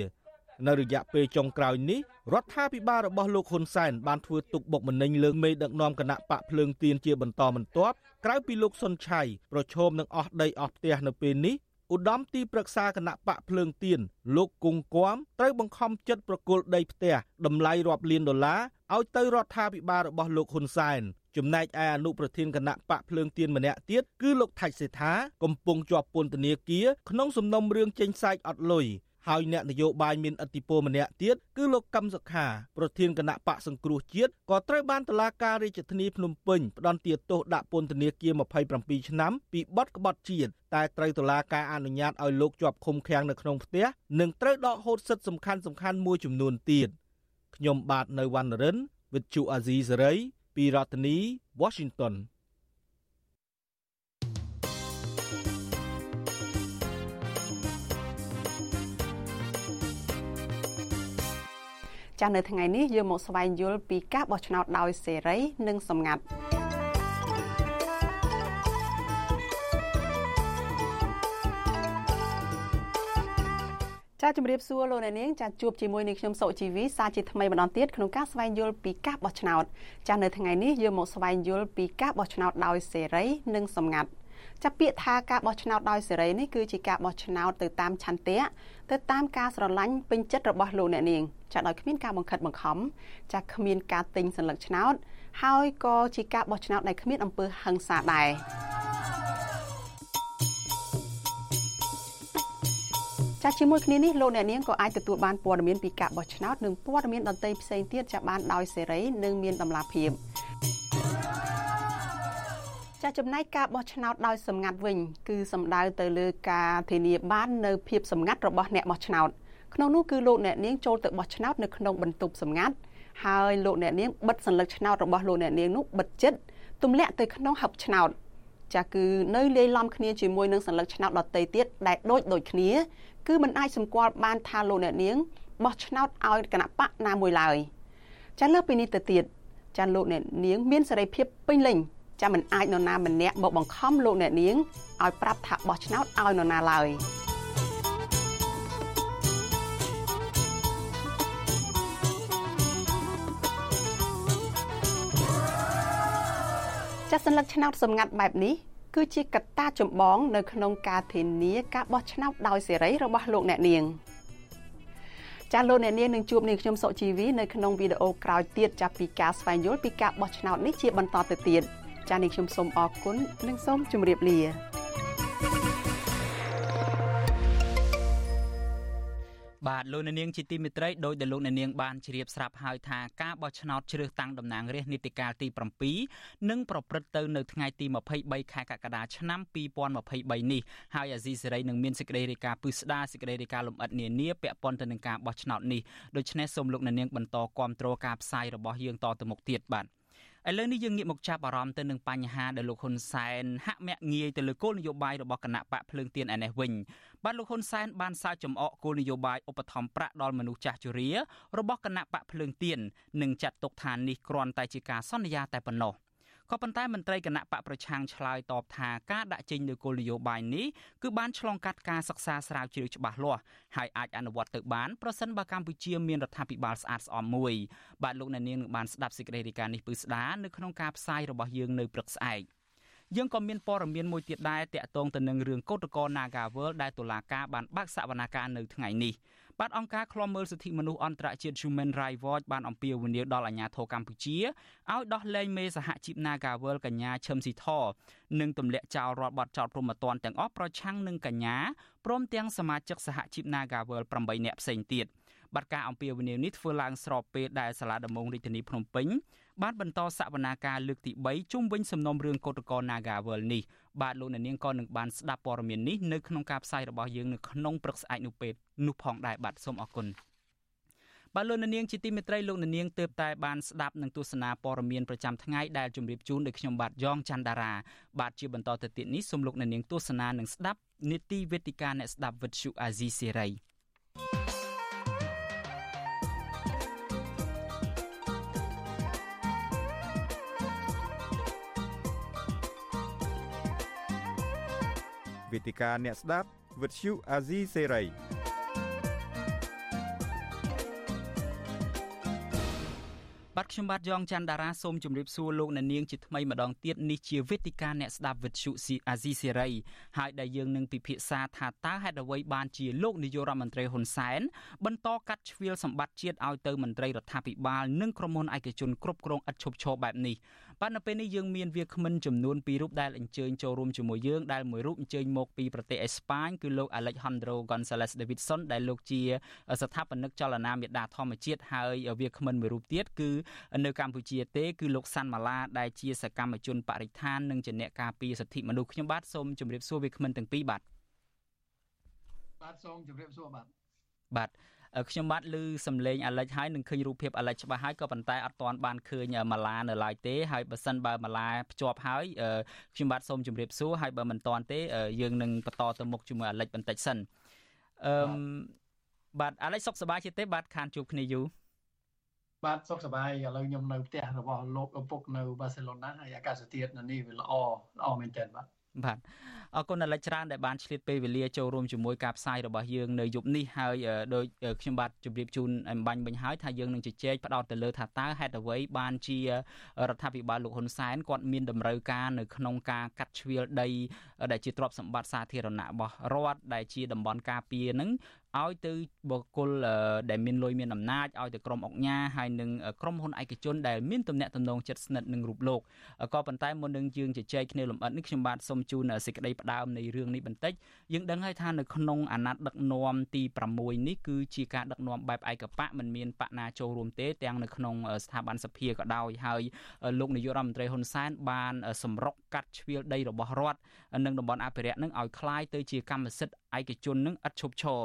នៅរយៈពេលចុងក្រោយនេះរដ្ឋាភិបាលរបស់លោកហ៊ុនសែនបានធ្វើទុកបុកម្នេញលើមេដឹកនាំគណៈបកភ្លើងទៀនជាបន្តបន្ទាប់ក្រៅពីលោកសុនឆៃប្រឈមនឹងអស់ដីអស់ផ្ទះនៅពេលនេះ ឧត្តមទីប្រឹក្សាគណៈបកភ្លើងទៀនលោកគង់គួមត្រូវបង្ខំចិត្តប្រគល់ដីផ្ទះតម្លៃរាប់លានដុល្លារឲ្យទៅរដ្ឋាភិបាលរបស់លោកហ៊ុនសែនចំណែកឯអនុប្រធានគណៈបកភ្លើងទៀនម្នាក់ទៀតគឺលោកថាច់សេដ្ឋាកំពុងជាប់ពន្ធនាគារក្នុងសំណុំរឿងចេញសាច់អត់លុយ ហើយអ្នកនយោបាយមានឥទ្ធិពលម្នាក់ទៀតគឺលោកកឹមសុខាប្រធានគណៈបកសង្គ្រោះជាតិក៏ត្រូវបានតុលាការរាជធានីភ្នំពេញផ្តន្ទាទោសដាក់ពន្ធនាគារ27ឆ្នាំពីបទក្បត់ជាតិតែត្រូវតុលាការអនុញ្ញាតឲ្យលោកជាប់ឃុំឃាំងនៅក្នុងផ្ទះនិងត្រូវដកហូតសិទ្ធិសំខាន់សំខាន់មួយចំនួនទៀតខ្ញុំបាទនៅវណ្ណរិន with Chu Azizi Saray ពីរដ្ឋធានី Washington ចាស់នៅថ្ងៃនេះយើងមកស្វែងយល់ពីការបោះឆ្នោតដោយសេរី និងសម្ងាត់ចាជំរាបសួរលោកអ្នកនាងចាជួបជាមួយនឹងខ្ញុំសុជីវីសាជាថ្មីម្ដងទៀតក្នុងការស្វែងយល់ពីការបោះឆ្នោតចានៅថ្ងៃនេះយើងមកស្វែងយល់ពីការបោះឆ្នោតដោយសេរី និងសម្ងាត់ ចាប់ពាក្យថាការបោះឆ្នោតដោយសេរីនេះគឺជាការបោះឆ្នោតទៅតាមឆន្ទៈទៅតាមការស្រឡាញ់ពេញចិត្តរបស់លោកអ្នកនាងចាដោយគ្មានការបង្ខិតបង្ខំចាគ្មានការទិញសัญลักษณ์ឆ្នោតហើយក៏ជាការបោះឆ្នោតដែលគ្មានអំពើហិង្សាដែរចាស់ជាមួយគ្នានេះលោកអ្នកនាងក៏អាចទទួលបានព័ត៌មានពីការបោះឆ្នោតនិងព័ត៌មានដទៃផ្សេងទៀតចាស់បានដោយសេរីនិងមានតម្លាភាព ចាចំណែកការបោះឆ្នោតដោយសម្ងាត់វិញគឺសំដៅទៅលើការធានាបាននៅភាពសម្ងាត់របស់អ្នកបោះឆ្នោតក្នុងនោះគឺលោកអ្នកនាងចូលទៅបោះឆ្នោតនៅក្នុងបន្ទប់សម្ងាត់ហើយលោកអ្នកនាងបិទសัญลักษณ์ឆ្នោតរបស់លោកអ្នកនាងនោះបិទចិត្តទម្លាក់ទៅក្នុងហឹបឆ្នោតចាគឺនៅលាយឡំគ្នាជាមួយនឹងសัญลักษณ์ឆ្នោតដតីទៀតដែលដូចដូចគ្នាគឺมันអាចសម្គាល់បានថាលោកអ្នកនាងបោះឆ្នោតឲ្យគណៈបកណាមួយឡើយចាលើពីនេះទៅទៀតចាលោកអ្នកនាងមានសេរីភាពពេញលេញ ចាំមិនអាចនរណាម្នាក់មកបង្ខំលោកអ្នកនាងឲ្យប្រាប់ថាបោះឆ្នោតឲ្យនរណាឡើយចាសសัญลักษณ์ឆ្នោតសម្ងាត់បែបនេះគឺជាកត្តាចម្បងនៅក្នុងការធានាការបោះឆ្នោតដោយសេរីរបស់លោកអ្នកនាងចាលោកអ្នកនាងនឹងជួបនាងខ្ញុំសុជីវីនៅក្នុងវីដេអូក្រោយទៀតចាប់ពីការស្វែងយល់ពីការបោះឆ្នោតនេះជាបន្តទៅទៀត។ ចា៎នេះខ្ញុំសូមអរគុណនិងសូមជម្រាបលាបាទលោកអ្នកនាងជាទីមេត្រីដោយដែលលោកអ្នកនាងបានជ្រាបស្រាប់ហើយថាការបោះឆ្នោតជ្រើសតាំងតំណាងរាស្ត្រនីតិកាលទី7នឹងប្រព្រឹត្តទៅនៅថ្ងៃទី23ខែកក្កដាឆ្នាំ2023នេះហើយអាស៊ីសេរីនឹងមានសេចក្តីរាយការណ៍ពឹស្ដាសេចក្តីរាយការណ៍លម្អិតនានាពាក់ព័ន្ធទៅនឹងការបោះឆ្នោតនេះដូច្នេះសូមលោកអ្នកនាងបន្តគ្រប់គ្រងការផ្សាយរបស់យើងតទៅមុខទៀតបាទ។ ឥឡូវនេះយើងងាកមកចាប់អារម្មណ៍ទៅនឹងបញ្ហាដែលលោកហ៊ុនសែនហាក់មាក់ងាយទៅលើគោលនយោបាយរបស់គណៈបកភ្លើងទៀនឯនេះវិញបាទលោកហ៊ុនសែនបានសើចចំអកគោលនយោបាយឧបត្ថម្ភប្រាក់ដល់មនុស្សចាស់ជរារបស់គណៈបកភ្លើងទៀននិងចាត់ទុកថានេះគ្រាន់តែជាការសន្យាតែប៉ុណ្ណោះ ក៏ប៉ុន្តែមន្ត្រីគណៈបកប្រឆាំងឆ្លើយតបថាការដាក់ចេញនូវគោលនយោបាយនេះគឺបានឆ្លងកាត់ការសិក្សាស្រាវជ្រាវច្បាស់លាស់ហើយអាចអនុវត្តទៅបានប្រសិនបើកម្ពុជាមានរដ្ឋាភិបាលស្អាតស្អំមួយបាទលោកអ្នកនាងនឹងបានស្ដាប់សេចក្តីរាយការណ៍នេះពឺស្ដានៅក្នុងការផ្សាយរបស់យើងនៅព្រឹកស្អែកយើងក៏មានព័ត៌មានមួយទៀតដែរតាក់ទងទៅនឹងរឿងកោតក្រ Nagawal ដែលតុលាការបានបើកសវនាការនៅថ្ងៃនេះ បាទអង្គការឃ្លាំមើលសិទ្ធិមនុស្សអន្តរជាតិ Human Rights Watch បានអំពាវនាវដល់អាជ្ញាធរកម្ពុជាឲ្យដោះលែងមេសហជីព Nagawal កញ្ញាឈឹមស៊ីធនិងទម្លាក់ចោលរដ្ឋបတ်ចោតព្រហ្មទណ្ឌទាំងអស់ប្រឆាំងនឹងកញ្ញាព្រមទាំងសមាជិកសហជីព Nagawal 8នាក់ផ្សេងទៀត បាទការអំពាវនាវនេះធ្វើឡើងស្របពេលដែលសាលាដំបងរាជធានីភ្នំពេញបានបន្តសវនាការលើកទី3ជុំវិញសំណុំរឿងកោតក្រ Nagawal នេះបាទលោកអ្នកនាងក៏នឹងបានស្ដាប់ព័ត៌មាននេះនៅក្នុងការផ្សាយរបស់យើងនៅក្នុងព្រឹកស្អែកនោះពេលនោះផងដែរបាទសូមអរគុណបាទលោកនាងជាទីមេត្រីលោកនាងទើបតែបានស្ដាប់នឹងទស្សនាព័ត៌មានប្រចាំថ្ងៃដែលជម្រាបជូនដោយខ្ញុំបាទយ៉ងច័ន្ទដារាបាទជាបន្តទៅទៀតនេះសូមលោកនាងទស្សនានិងស្ដាប់នីតិវេទិកាអ្នកស្ដាប់វិទ្យុអាស៊ីសេរី វេទិកាអ្នកស្ដាប់វិទ្យុអាស៊ីសេរីបាទខ្ញុំបាទយ៉ងច័ន្ទដារាសូមជម្រាបសួរលោកអ្នកនាងជាថ្មីម្ដងទៀតនេះជាវេទិកាអ្នកស្ដាប់វិទ្យុស៊ីអាស៊ីសេរីហើយដែលយើងនឹងពិភាក្សាថាតើហេតុអ្វីបានជាលោកនាយករដ្ឋមន្ត្រីហ៊ុនសែនបន្តកាត់ជ្រៀលសម្បត្តិជាតិឲ្យទៅមន្ត្រីរដ្ឋាភិបាលនិងក្រុមហ៊ុនឯកជនគ្រប់គ្រងឥតឈប់ឈរបែបនេះ បាទនៅពេលនេះយើងមានវាគ្មិនចំនួន2រូបដែលអញ្ជើញចូលរួមជាមួយយើងដែលមួយរូបអញ្ជើញមកពីប្រទេសអេស្ប៉ាញគឺលោក Alejandro Gonzalez Davidson ដែលលោកជា ស្ថាបនិកចលនាមេដាធម្មជាតិហើយវាគ្មិនមួយរូបទៀតគឺនៅកម្ពុជាទេគឺលោកសាន់ម៉ាឡាដែលជាសកម្មជនបរិស្ថាននិងជាអ្នកការពារសិទ្ធិមនុស្សខ្ញុំបាទសូមជម្រាបសួរវាគ្មិនទាំងពីរបាទបាទសូមជម្រាបសួរបាទបាទ ខ្ញុំបាទឮសំឡេងអាលិចហើយនឹងឃើញរូបភាពអាលិចច្បាស់ហើយក៏ប៉ុន្តែអត់ទាន់បានឃើញម៉ាឡានៅឡើយទេហើយបើសិនបើម៉ាឡាភ្ជាប់ហើយខ្ញុំបាទសូមជម្រាបសួរហើយបើមិនទាន់ទេយើងនឹងបន្តទៅមុខជាមួយអាលិចបន្តិចសិនអឺបាទអាលិចសុខសប្បាយជាទេបាទខានជួបគ្នាយូរបាទសុខសប្បាយឥឡូវខ្ញុំនៅផ្ទះរបស់លោកឪពុកនៅបាសេឡូណាហើយអាកាសធាតុនៅនេះវាល្អល្អមែនទែនបាទ បាទអរគុណដល់ច្រើនដែលបានឆ្លៀតពេលវេលាចូលរួមជាមួយការផ្សាយរបស់យើងនៅយប់នេះហើយដោយខ្ញុំបាទជម្រាបជូនអំបញ្ញវិញហើយថាយើងនឹងជជែកផ្ដោតទៅលើថាតើហេតុអ្វីបានជារដ្ឋាភិបាលលោកហ៊ុនសែនគាត់មានតម្រូវការនៅក្នុងការកាត់ជ្រៀលដីដែលជាទ្រព្យសម្បត្តិសាធារណៈរបស់រដ្ឋដែលជាតំបន់ការពារនឹង ឲ្យទៅបុគ្គលដែលមានលុយមានអំណាចឲ្យទៅក្រុមអង្គការហើយនឹងក្រុមហ៊ុនឯកជនដែលមានទំនាក់ទំនងជិតស្និទ្ធនឹងរូបលោកក៏ប៉ុន្តែមុននឹងយើងជជែកគ្នាលម្អិតនេះខ្ញុំបាទសូមជូនសេចក្តីផ្ដើមនៃរឿងនេះបន្តិចយើងដឹងហើយថានៅក្នុងអាណត្តិដឹកនាំទី6នេះគឺជាការដឹកនាំបែបឯកបកមិនមានបកណាចូលរួមទេទាំងនៅក្នុងស្ថាប័នសភាក៏ដោយហើយលោកនាយករដ្ឋមន្ត្រីហ៊ុនសែនបានសម្រុកកាត់ជ្រៀលដីរបស់រដ្ឋនិងតំបន់អភិរក្សនឹងឲ្យคล้ายទៅជាកម្មសិទ្ធិឯកជននឹងឥតឈប់ឈរ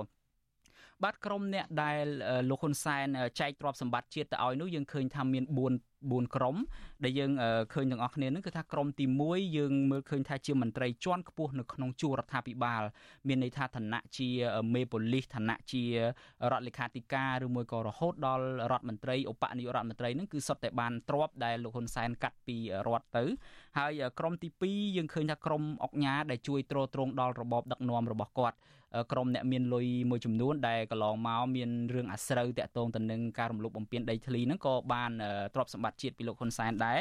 បាទក្រុមអ្នកដែលលោកហ៊ុនសែនចែកទ្រព្យសម្បត្តិជាតិទៅឲ្យនោះយើងឃើញថាមាន4 4ក្រុមដែលយើងឃើញទាំងអស់គ្នានឹងគឺថាក្រុមទី1យើងមើលឃើញថាជាមន្ត្រីជាន់ខ្ពស់នៅក្នុងជួររដ្ឋាភិបាល មានន័យថាឋានៈជាមេប៉ូលីសឋានៈជារដ្ឋលេខាធិការឬមួយក៏រហូតដល់រដ្ឋមន្ត្រីឧបនាយករដ្ឋមន្ត្រីនឹងគឺសុទ្ធតែបានទ្របដែលលោកហ៊ុនសែនកាត់ពីរដ្ឋទៅហើយក្រុមទី2យើងឃើញថាក្រុមអុកញ៉ាដែលជួយទ្រទ្រង់ដល់របបដឹកនាំរបស់គាត់ ក្រុមអ្នកមានលុយមួយចំនួនដែលកន្លងមកមានរឿងអាស្រូវតាក់ទងទៅនឹងការរំលោភបំពានដីធ្លីហ្នឹងក៏បានទ្រព្យសម្បត្តិជាតិពីលោកហ៊ុនសែនដែរ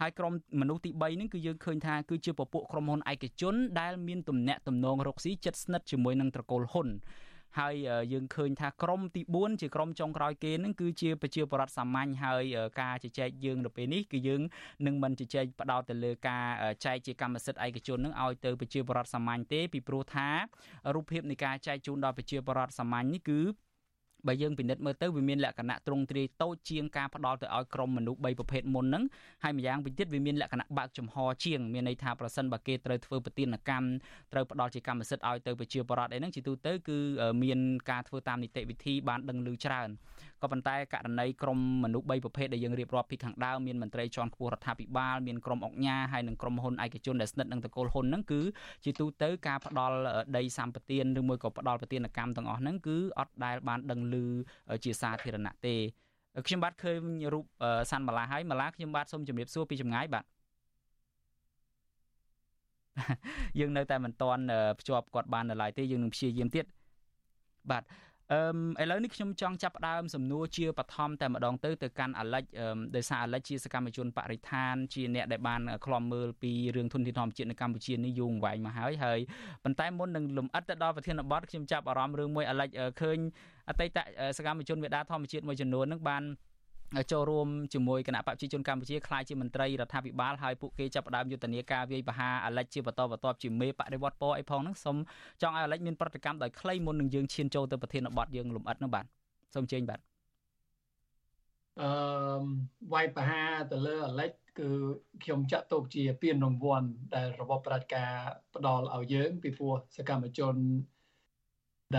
ហើយក្រុមមនុស្សទី3ហ្នឹងគឺយើងឃើញថាគឺជាពពួកក្រុមហ៊ុនឯកជនដែលមានទំនាក់ទំនងរកស៊ីជិតស្និទ្ធជាមួយនឹងត្រកូលហ៊ុន ហើយយើងឃើញថាក្រមទី4ជាក្រមចុងក្រោយគេនឹងគឺជាប្រជាពលរដ្ឋសាមញ្ញហើយការជជែកយើងនៅពេលនេះគឺយើងនឹងមិនជជែកផ្ដោតទៅលើការចែកជាកម្មសិទ្ធិឯកជននឹងឲ្យទៅប្រជាពលរដ្ឋសាមញ្ញទេពីព្រោះថារូបភាពនៃការចែកជូនដល់ប្រជាពលរដ្ឋសាមញ្ញនេះគឺ បើយើងពិនិត្យមើលទៅវាមានលក្ខណៈទ្រង់ទ្រាយតូចជាងការផ្ដល់ទៅឲ្យក្រុមមនុស្ស3ប្រភេទមុនហ្នឹងហើយម្យ៉ាងវិញទៀតវាមានលក្ខណៈបើកចំហជាងមានន័យថាប្រសិនបើគេត្រូវធ្វើប្រតិណកម្មត្រូវផ្ដល់ជាកម្មសិទ្ធិឲ្យទៅប្រជាពលរដ្ឋអីហ្នឹងជាទូទៅគឺមានការធ្វើតាមនីតិវិធីបានដឹងឮច្រើនក៏ប៉ុន្តែករណីក្រុមមនុស្ស3ប្រភេទដែលយើងរៀបរាប់ពីខាងដើមមានមន្ត្រីជាន់ខ្ពស់រដ្ឋាភិបាលមានក្រុមអង្គការហើយនិងក្រុមហ៊ុនឯកជនដែលស្និទ្ធនឹងតកូលហ៊ុនហ្នឹងគឺជាទូទៅការផ្ដល់ដីសម្បត្តិឬមួយក៏ផ្ដល់ប្រតិណកម្មទាំងអស់ហ្នឹងគឺអត់ដែលបានដឹងឮជាសាធារណៈទេខ្ញុំបាទឃើញរូបសាន់ម៉ាឡាហើយម៉ាឡាខ្ញុំបាទសូមជម្រាបសួរពីចម្ងាយបាទយើងនៅតែមិនទាន់ភ្ជាប់គាត់បាននៅឡើយទេយើងនឹងព្យាយាមទៀតបាទអឺឥឡូវនេះខ្ញុំចង់ចាប់ផ្ដើមសំណួរជាបឋមតែម្ដងទៅទៅកាន់អាលិចដោយសារអាលិចជាសកម្មជនបរិស្ថានជាអ្នកដែលបានខ្លំមើលពីរឿងធនធានធម្មជាតិនៅកម្ពុជានេះយូរអង្វែងមកហើយហើយប៉ុន្តែមុននឹងលំអិតទៅដល់ប្រធានបទខ្ញុំចាប់អារម្មណ៍រឿងមួយអាលិចឃើញ អតីតសកម្មជនមេដាធម្មជាតិមួយចំនួននឹងបានចូលរួមជាមួយគណៈបព្វជិជនកម្ពុជាខ្លាយជាមន្ត្រីរដ្ឋាភិបាលហើយពួកគេចាប់ផ្ដើមយុទ្ធនាការវាយប្រហារអាលិចជាបន្តបន្ទាប់ជាមេបដិវត្តពណ៌អីផងហ្នឹងសូមចង់ឲ្យអាលិចមានប្រតិកម្មដោយខ្លីមុននឹងយើងឈានចូលទៅប្រធានបទយើងលំអិតនោះបាទសូមជើញបាទអឺវាយប្រហារទៅលើអាលិចគឺខ្ញុំចាត់ទុកជាពានរង្វាន់ដែលរបបប្រជាការផ្ដល់ឲ្យយើងពីព្រោះសកម្មជន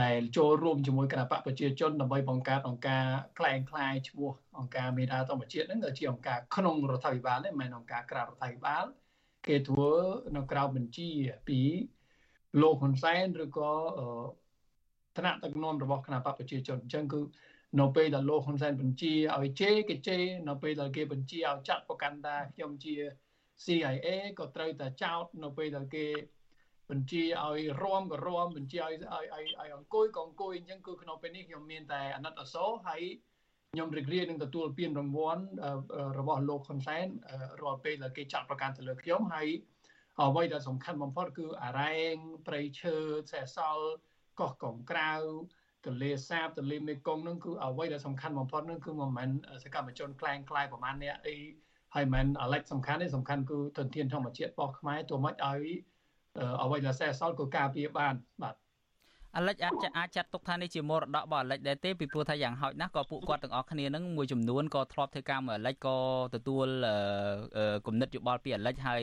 ដែលចូលរួមជាមួយគណៈបកប្រជាជនដើម្បីបង្កើតអង្គការคล้ายคล้ายឈ្មោះអង្គការមេដាធម្មជាតិហ្នឹងជាអង្គការក្នុងរដ្ឋាភិបាលទេមិនមែនអង្គការក្រៅរដ្ឋាភិបាលគេធ្វើនៅក្រៅបញ្ជាពីលោកហ៊ុនសែនឬក៏ឋានៈដឹកនាំរបស់គណៈបកប្រជាជនអញ្ចឹងគឺនៅពេលដែលលោកហ៊ុនសែនបញ្ជាឲ្យជេរគេជេរនៅពេលដែលគេបញ្ជាឲ្យចាត់ប្រកាន់ថាខ្ញុំជា CIA ក៏ត្រូវតែចោតនៅពេលដែលគេ បញ្ជាឲ្យរំក៏រំបញ្ជាឲ្យឲ្យឲ្យអង្គុយក៏អង្គុយអញ្ចឹងគឺក្នុងពេលនេះខ្ញុំមានតែអាណិតអាសូរហើយខ្ញុំរីករាយនឹងទទួលពានរង្វាន់របស់លោកហ៊ុនសែនរាល់ពេលដែលគេចាត់ប្រកាសទៅលើខ្ញុំហើយអ្វីដែលសំខាន់បំផុតគឺអារ៉ែងព្រៃឈើសេះសល់កោះកងក្រៅទន្លេសាបទន្លេមេគង្គនឹងគឺអ្វីដែលសំខាន់បំផុតនឹងគឺមិនមែនសកម្មជនក្លែងក្លាយប្រហែលអ្នកអីហើយមិនអាឡិចសំខាន់ទេសំខាន់គឺទន្ទានធម្មជាតិរបស់ខ្មែរទោះមិនឲ្យ អ្វីដែលសេះសល់ក៏ការពារបានបាទអាលិចអាចអាចចាត់ទុកថានេះជាមរតករបស់អាលិចដែរទេពីព្រោះថាយ៉ាងហោចណាស់ក៏ពួកគាត់ទាំងអស់គ្នានឹងមួយចំនួនក៏ធ្លាប់ធ្វើការមួយអាលិចក៏ទទួលគំនិតយោបល់ពីអាលិចហើយ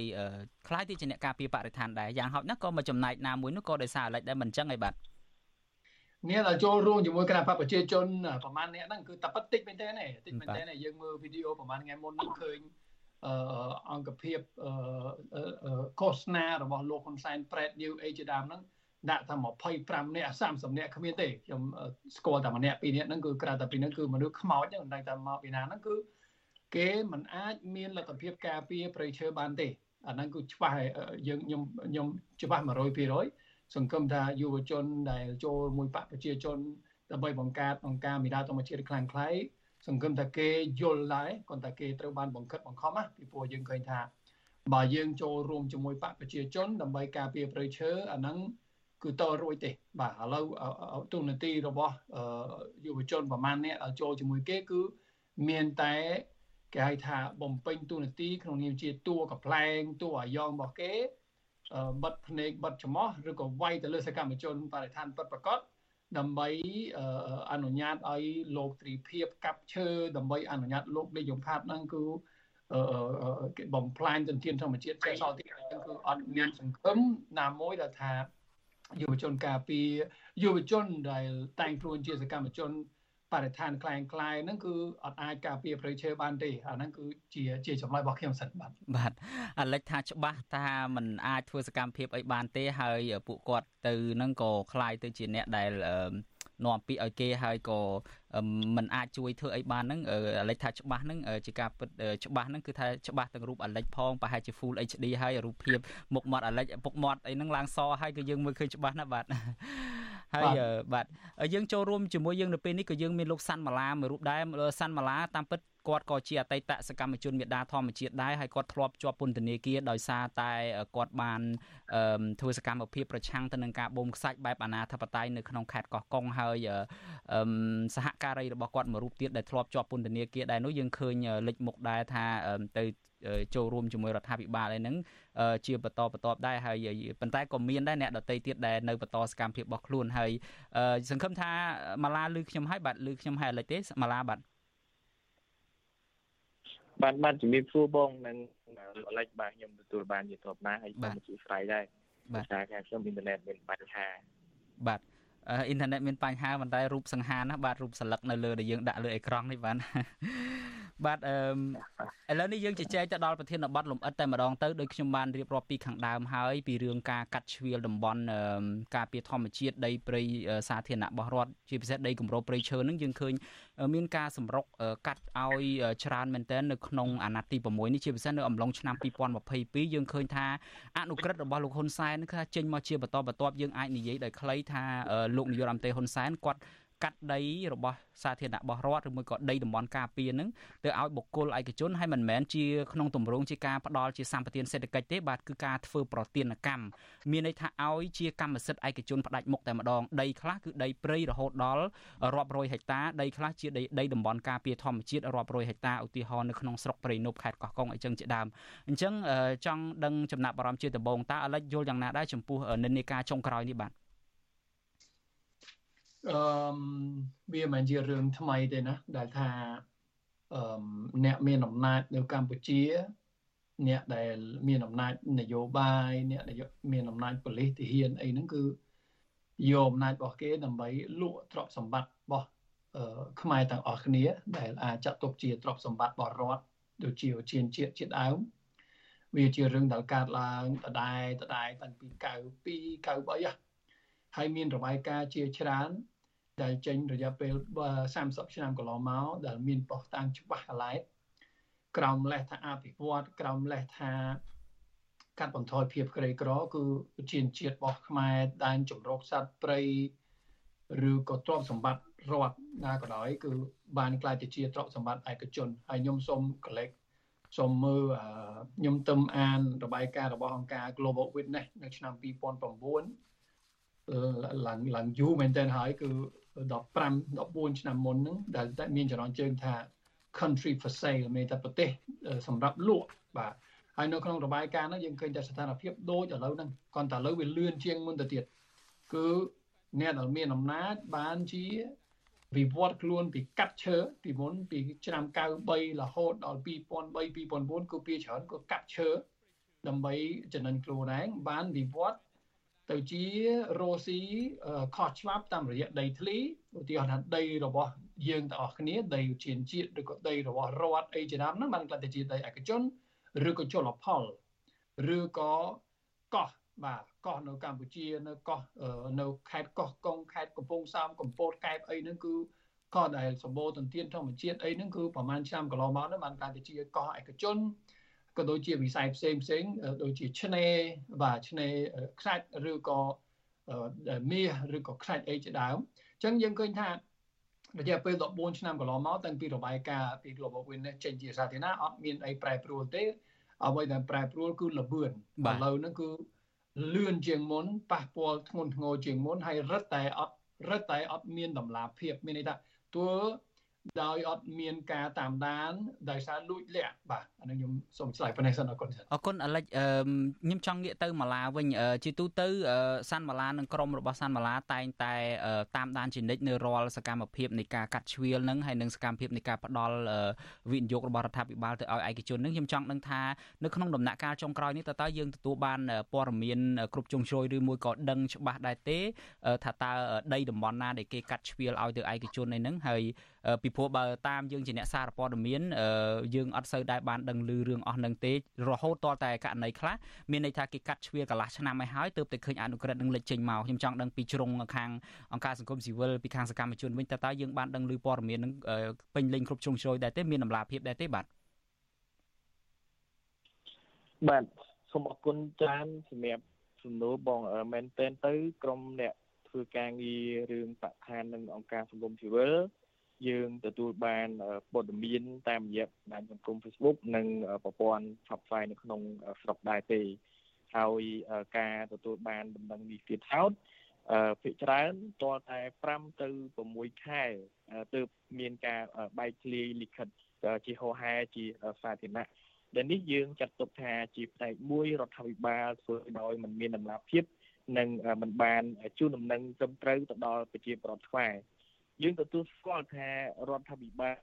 ខ្លាយទៅជាអ្នកការពារបរិស្ថានដែរយ៉ាងហោចណាស់ក៏មកចំណែកណាមួយនោះក៏ដោយសារអាលិចដែរមិនអញ្ចឹងអីបាទនេះដល់ចូលរួមជាមួយគណៈបកប្រជាជនប្រហែលអ្នកហ្នឹងគឺតែប៉ិតតិចមែនតើតិចមែនតើយើងមើលវីដេអូប្រហែលថ្ងៃមុនហ្នឹងឃើញ អឺអង្គភាពអឺឃោសនារបស់លោកហ៊ុនសែនប្រែត New Age ជាដើមហ្នឹងដាក់ថា25នាក់30នាក់គ្មានទេខ្ញុំស្គាល់តែម្នាក់ពីរនាក់ហ្នឹងគឺក្រៅតែពីហ្នឹងគឺមនុស្សខ្មោចហ្នឹងមិនដឹងថាមកពីណាហ្នឹងគឺគេមិនអាចមានលទ្ធភាពការពារប្រៃឈើបានទេអាហ្នឹងគឺច្បាស់យើងខ្ញុំខ្ញុំច្បាស់100%សង្ឃឹមថាយុវជនដែលចូលមួយបកប្រជាជនដើម្បីបង្កើតអង្គការមេដាធម្មជាតិខ្លាំងខ្លាយ សង្ឃឹមថាគេយល់ដែរគ្រាន់តែគេត្រូវបានបង្ខិតបង្ខំណាពីព្រោះយើងឃើញថាបើយើងចូលរួមជាមួយបកប្រជាជនដើម្បីការពារប្រៃឈើអាហ្នឹងគឺតរួចទេបាទឥឡូវទូនាទីរបស់យុវជនប្រមាណអ្នកចូលជាមួយគេគឺមានតែគេហៅថាបំពេញទូនាទីក្នុងនាមជាតួកប្លែងតួអាយ៉ងរបស់គេបិទភ្នែកបិទច្រមុះឬក៏វាយទៅលើសកម្មជនបរិស្ថានពិតប្រាកដ ដើម្បីអនុញ្ញាតឲ្យលោកទ្រីភិបកាប់ឈើដើម្បីអនុញ្ញាតលោកលេខយមផាតហ្នឹងគឺបំផ្លាញទន្ទានធម្មជាតិចេះសល់ទីគឺអត់មានសង្ឃឹមណាមួយដែលថាយុវជនការពីយុវជនដែលតែងខ្លួនជាសកម្មជន បរិស្ថានคล้ายคล้ายហ្នឹងគឺអត់អាចការពារប្រៃឈើបានទេអាហ្នឹងគឺជាជាចម្លើយរបស់ខ្ញុំសិនបាទបាទអាលិចថាច្បាស់ថាมันអាចធ្វើសកម្មភាពអីបានទេហើយពួកគាត់ទៅហ្នឹងក៏คล้ายទៅជាអ្នកដែលនាំពាក្យឲ្យគេហើយក៏ มันអាចជួយធ្វើអីបានហ្នឹងអាលិចថាច្បាស់ហ្នឹងជាការពិតច្បាស់ហ្នឹងគឺថាច្បាស់ទាំងរូបអាលិចផងប្រហែលជា Full HD ហើយរូបភាពមុខមាត់អាលិចពុកមាត់អីហ្នឹងឡើងសហើយគឺយើងមើលឃើញច្បាស់ណាស់បាទហើយបាទយើងចូលរួមជាមួយយើងនៅពេលនេះក៏យើងមានលោកសាន់ម៉ាឡាមួយរូបដែរសាន់ម៉ាឡាតាមពិតគាត់ក៏ជាអតីតសកម្មជនមេដាធម្មជាតិដែរហើយគាត់ធ្លាប់ជាប់ពន្ធនាគារដោយសារតែគាត់បានធ្វើសកម្មភាពប្រឆាំងទៅនឹងការបូមខ្សាច់បែបអាណាធិបតេយ្យនៅក្នុងខេត្តកោះកុងហើយសហការីរបស់គាត់មួយរូបទៀតដែលធ្លាប់ជាប់ពន្ធនាគារដែរនោះយើងឃើញលេចមុខដែរថាទៅចូលរួមជាមួយរដ្ឋាភិបាលអីហ្នឹងជាបន្តបន្ទាប់ដែរហើយប៉ុន្តែក៏មានដែរអ្នកដតីទៀតដែលនៅបន្តសកម្មភាពរបស់ខ្លួនហើយសង្ឃឹមថាម៉ាឡាឮខ្ញុំហើយបាទឮខ្ញុំហើយឥឡូវទេម៉ាឡាបាទបានបានជំរាបសួរបងនឹងអលេចបាទខ្ញុំទទួលបានជាធម្មតាហើយបានជួយស្រាយដែរបាទតែខ្ញុំអ៊ីនធឺណិតមានបញ្ហាបាទ អ៊ីនធឺណិតមានបញ្ហាប៉ុន្តែរូបសង្ហាណាបាទរូបស្លឹកនៅលើដែលយើងដាក់លើអេក្រង់នេះបាទបាទអឺឥឡូវនេះយើងជជែកទៅដល់ប្រធានបទលំអិតតែម្ដងទៅដោយខ្ញុំបានរៀបរាប់ពីខាងដើមហើយពីរឿងការកាត់ជ្រៀលតំបន់ការពារធម្មជាតិដីព្រៃសាធារណៈរបស់រដ្ឋជាពិសេសដីគម្របព្រៃឈើនឹងយើងឃើញ មានការសម្រុកកាត់ឲ្យច្រើនមែនទែននៅក្នុងអាណត្តិទី6នេះជាពិសេសនៅអំឡុងឆ្នាំ2022យើងឃើញថាអនុក្រឹត្យរបស់លោកហ៊ុនសែនគឺចេញមកជាបន្តបន្ទាប់យើងអាចនិយាយដោយខ្លីថាលោកនាយករដ្ឋមន្ត្រីហ៊ុនសែនគាត់ កាត់ដីរបស់សាធារណៈរបស់រដ្ឋឬមួយក៏ដីតំបន់ការពារនឹងទៅឲ្យបុគ្គលឯកជនហើយមិនមែនជាក្នុងទម្រង់ជាការផ្ដល់ជាសម្បទានសេដ្ឋកិច្ចទេបាទគឺការធ្វើប្រទានកម្មមានន័យថាឲ្យជាកម្មសិទ្ធិឯកជនផ្ដាច់មុខតែម្ដងដីខ្លះគឺដីព្រៃរហូតដល់រាប់រយហិកតាដីខ្លះជាដីដីតំបន់ការពារធម្មជាតិរាប់រយហិកតាឧទាហរណ៍នៅក្នុងស្រុកព្រៃនប់ខេត្តកោះកុងអីចឹងជាដើមអញ្ចឹងចង់ដឹងចំណាប់អារម្មណ៍ជាដំបូងតើអាលិចយល់យ៉ាងណាដែរចំពោះនិន្នាការចុងក្រោយនេះបាទ អឺវាមិនជារឿងថ្មីទេណាដែលថាអឺអ្នកមានអំណាចនៅកម្ពុជា អ្នកដែលមានអំណាចនយោបាយអ្នកមានអំណាចប៉ូលីសទាហានអីហ្នឹងគឺយកអំណាចរបស់គេដើម្បីលក់ទ្រព្យសម្បត្តិរបស់ខ្មែរទាំងអស់គ្នា ដែលអាចចាត់ទុកជាទ្រព្យសម្បត្តិរបស់រដ្ឋដូចជាជាជាតិជាតិដើមវាជារឿងដែលកើតឡើងដដែលដដែលតាំងពី92 93 ហើយមានរបាយការណ៍ជាច្រើនដែលចេញរយៈពេល30ឆ្នាំកន្លងមកដែលមានប៉ុស្តាំងច្បាស់កន្លែងក្រោមលេសថាអភិវឌ្ឍក្រោមលេសថាកាត់បន្ថយភាពក្រីក្រគឺជាជាតិរបស់ខ្មែរដែនចម្រុះសត្វព្រៃឬក៏ទ្រព្យសម្បត្តិរដ្ឋណាក៏ដោយគឺបានក្លាយទៅជាទ្រព្យសម្បត្តិឯកជនហើយខ្ញុំសូមកលេចសូមមើលខ្ញុំទៅអានរបាយការណ៍របស់អង្គការ Global Witness នៅឆ្នាំ2009 ឡើងឡើងយូរមែនទែនហើយគឺ15 14ឆ្នាំមុនហ្នឹងដែលតែមានចរន្តជើងថា country for sale មានតែប្រទេសសម្រាប់លក់បាទហើយនៅក្នុងរបាយការណ៍ហ្នឹងយើងឃើញតែស្ថានភាពដូចឥឡូវហ្នឹងគ្រាន់តែឥឡូវវាលឿនជាងមុនទៅទៀតគឺអ្នកដែលមានអំណាចបានជាវិវត្តខ្លួនពីកាត់ឈើពីមុនពីឆ្នាំ93រហូតដល់2003 2004គឺពីច្រើនក៏កាត់ឈើដើម្បីចំណេញខ្លួនឯងបានវិវត្ត ទៅជារស់ស៊ីខុសច្បាប់តាមរយៈដីធ្លីឧទាហរណ៍ថាដីរបស់យើងទាំងអស់គ្នាដីជាជាតិឬក៏ដីរបស់រដ្ឋអីជាដើមហ្នឹងបានក្លាយទៅជាដីឯកជនឬក៏ជលផលឬក៏កោះបាទកោះនៅកម្ពុជានៅកោះនៅខេត្តកោះកុងខេត្តកំពង់សោមកំពតកែបអីហ្នឹងគឺកោះដែលសម្បូរទន្ទានធម្មជាតិអីហ្នឹងគឺប្រហែលឆ្នាំកន្លងមកហ្នឹងបានក្លាយទៅជាកោះឯកជន ក៏ដូចជាវិស័យផ្សេងផ្សេងដូចជាឆ្នេរបាទឆ្នេរខ្សាច់ឬក៏មាសឬក៏ខ្សាច់អីជាដើមអញ្ចឹងយើងឃើញថារយៈពេល14ឆ្នាំកន្លងមកតាំងពីរបាយការណ៍ពី Global Witness ចេញជាសាធារណៈអត់មានអីប្រែប្រួលទេអ្វីដែលប្រែប្រួលគឺលបឿនឥឡូវហ្នឹងគឺលឿនជាងមុនប៉ះពាល់ធ្ងន់ធ្ងរជាងមុនហើយរឹតតែអត់រឹតតែអត់មានតម្លាភាពមានន័យថាតួ ដោយអត់មានការតាមដានដោយសារលួចលាក់បាទអានេះខ្ញុំសូមឆ្លើយប៉ុណ្ណេះសិនអរគុណអរគុណអាលិចខ្ញុំចង់ងាកទៅម៉ាឡាវិញជាទូទៅសាន់ម៉ាឡានិងក្រុមរបស់សាន់ម៉ាឡាតែងតែតាមដានជានិច្ចនៅរាល់សកម្មភាពនៃការកាត់ជ្រៀលនឹងហើយនិងសកម្មភាពនៃការផ្ដាល់វិនិយោគរបស់រដ្ឋាភិបាលទៅឲ្យឯកជននឹងខ្ញុំចង់ដឹងថានៅក្នុងដំណាក់កាលចុងក្រោយនេះតើតើយើងទទួលបានព័ត៌មានគ្រប់ជ្រុងជ្រោយឬមួយក៏ដឹងច្បាស់ដែរទេថាតើដីតំបន់ណាដែលគេកាត់ជ្រៀលឲ្យទៅឯកជនឯហ្នឹងហើយពីព្រោះបើតាមយើងជាអ្នកសារព័ត៌មានយើងអត់សូវដែរបានដឹងឮរឿងអស់នឹងទេរហូតតតែករណីខ្លះមានន័យថាគេកាត់ជ្រៀលកន្លះឆ្នាំហើយហើយទើបតែឃើញអនុក្រឹត្យនឹងលេចចេញមកខ្ញុំចង់ដឹងពីជ្រុងខាងអង្គការសង្គមស៊ីវិលពីខាងសកម្មជនវិញតើតើយើងបានដឹងឮព័ត៌មាននឹងពេញលេញគ្រប់ជ្រុងជ្រោយដែរទេមានតម្លាភាពដែរទេបាទបាទសូមអរគុណច្រើនសម្រាប់សំណួរបងមែនទែនទៅក្រុមអ្នកធ្វើការងាររឿងបឋាននិងអង្គការសង្គមស៊ីវិល យើងទទួលបានព័ត៌មានតាមរយៈបណ្ដាញសង្គម Facebook និងប្រព័ន្ធផ្សព្វផ្សាយនៅក្នុងស្រុកដែរទេហើយការទទួលបានដំណឹងនេះទៀតហោតភាគច្រើនតរតែ5ទៅ6ខែទើបមានការបែកធ្លាយលិខិតជាហោហែជាសាធារណៈដែលនេះយើងចាត់ទុកថាជាផ្នែកមួយរដ្ឋាភិបាលធ្វើដោយមិនមានដំណាភាពនិងមិនបានជូនដំណឹងត្រឹមត្រូវទៅដល់ប្រជាពលរដ្ឋខ្មែរ យើងទទួលស្គាល់ថារដ្ឋាភិបាល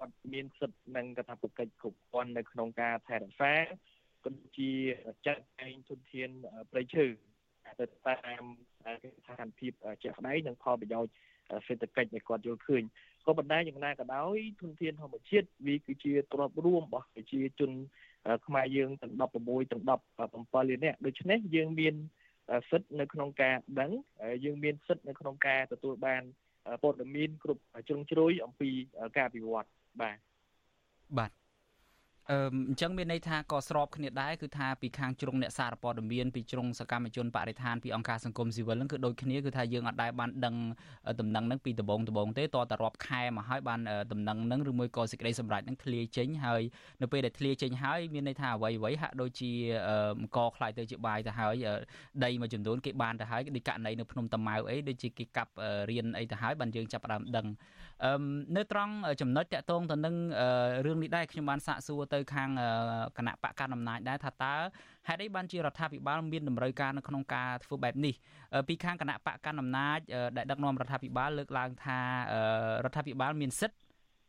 អត់មានសិទ្ធិនិងកាតព្វកិច្ចគ្រប់គ្រាន់នៅក្នុងការថែរក្សាក៏ជាចាត់ចែងធនធានប្រៃឈើទៅតាមស្ថានភាពជាក់ស្ដែងនិងផលប្រយោជន៍សេដ្ឋកិច្ចដែលគាត់យល់ឃើញក៏ប៉ុន្តែយ៉ាងណាក៏ដោយធនធានធម្មជាតិវាគឺជាទ្រព្យរួមរបស់ប្រជាជនខ្មែរយើងទាំង16ទាំង17លាននាក់ដូច្នេះយើងមានសិទ្ធិនៅក្នុងការដឹងយើងមានសិទ្ធិនៅក្នុងការទទួលបាន ព័ត៌មានគ្រប់ជ្រុងជ្រោយអំពីការវិវត្តបាទបាទ អឺអញ្ចឹងមានន័យថាក៏ស្របគ្នាដែរគឺថាពីខាងជ្រុងអ្នកសារព័ត៌មានពីជ្រុងសកម្មជនបរិស្ថានពីអង្គការសង្គមស៊ីវិលហ្នឹងគឺដូចគ្នាគឺថាយើងអត់ដែរបានដឹងដំណឹងហ្នឹងពីដំបងដំបងទេតតែរាប់ខែមកហើយបានដំណឹងហ្នឹងឬមួយក៏សេចក្តីសម្រេចហ្នឹងធ្លាយចេញហើយនៅពេលដែលធ្លាយចេញហើយមានន័យថាអ្វីអ្វីហាក់ដូចជាអង្គខ្លាយទៅជាបាយទៅហើយដីមួយចំនួនគេបានទៅហើយដូចករណីនៅភ្នំតាម៉ៅអីដូចជាគេកាប់រៀនអីទៅហើយបានយើងចាប់ផ្ដើមដឹងនៅត្រង់ចំណុចតកតងទៅនឹងរឿងនេះដែរខ្ញុំបានសាកសួរទៅខាងគណៈបកកណ្ដាលអំណាចដែរថាតើហេតុអីបានជារដ្ឋាភិបាលមានតម្រូវការនៅក្នុងការធ្វើបែបនេះពីខាងគណៈបកកណ្ដាលអំណាចដែលដឹកនាំរដ្ឋាភិបាលលើកឡើងថារដ្ឋាភិបាលមានសិទ្ធិ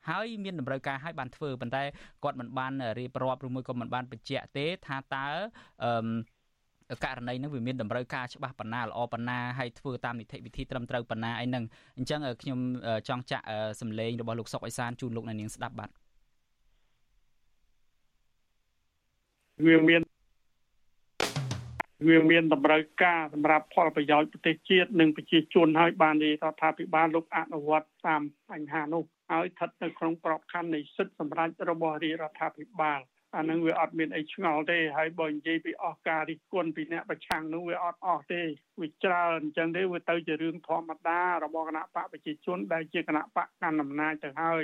ហើយមានតម្រូវការឲ្យបានធ្វើប៉ុន្តែគាត់មិនបានរៀបរាប់ឬមួយក៏មិនបានបញ្ជាក់ទេថាតើអឺ ករណីហ្នឹងវាមានតម្រូវការច្បាស់ប៉ុណ្ណាល្អប៉ុណ្ណាហើយធ្វើតាមនីតិវិធីត្រឹមត្រូវប៉ុណ្ណាអីហ្នឹងអញ្ចឹងខ្ញុំចង់ចាក់សម្លេងរបស់លោកសុកអេសានជូនលោកអ្នកនាងស្ដាប់បាទវាមានវាមានតម្រូវការសម្រាប់ផលប្រយោជន៍ប្រទេសជាតិនិងប្រជាជនហើយបានរដ្ឋាភិបាលលោកអនុវត្តតាមបញ្ហានោះហើយស្ថិតនៅក្នុងក្របខ័ណ្ឌនៃសិទ្ធិសម្រាប់របស់រាជរដ្ឋាភិបាល អានឹងវាអត់មានអីឆ្ងល់ទេហើយបើនិយាយពីអស់ការរិះគន់ពីអ្នកប្រឆាំងនោះវាអត់អស់ទេវាច្រើនអញ្ចឹងទេវាទៅជារឿងធម្មតារបស់គណៈបកប្រជាជនដែលជាគណៈបកកាន់អំណាចទៅហើយ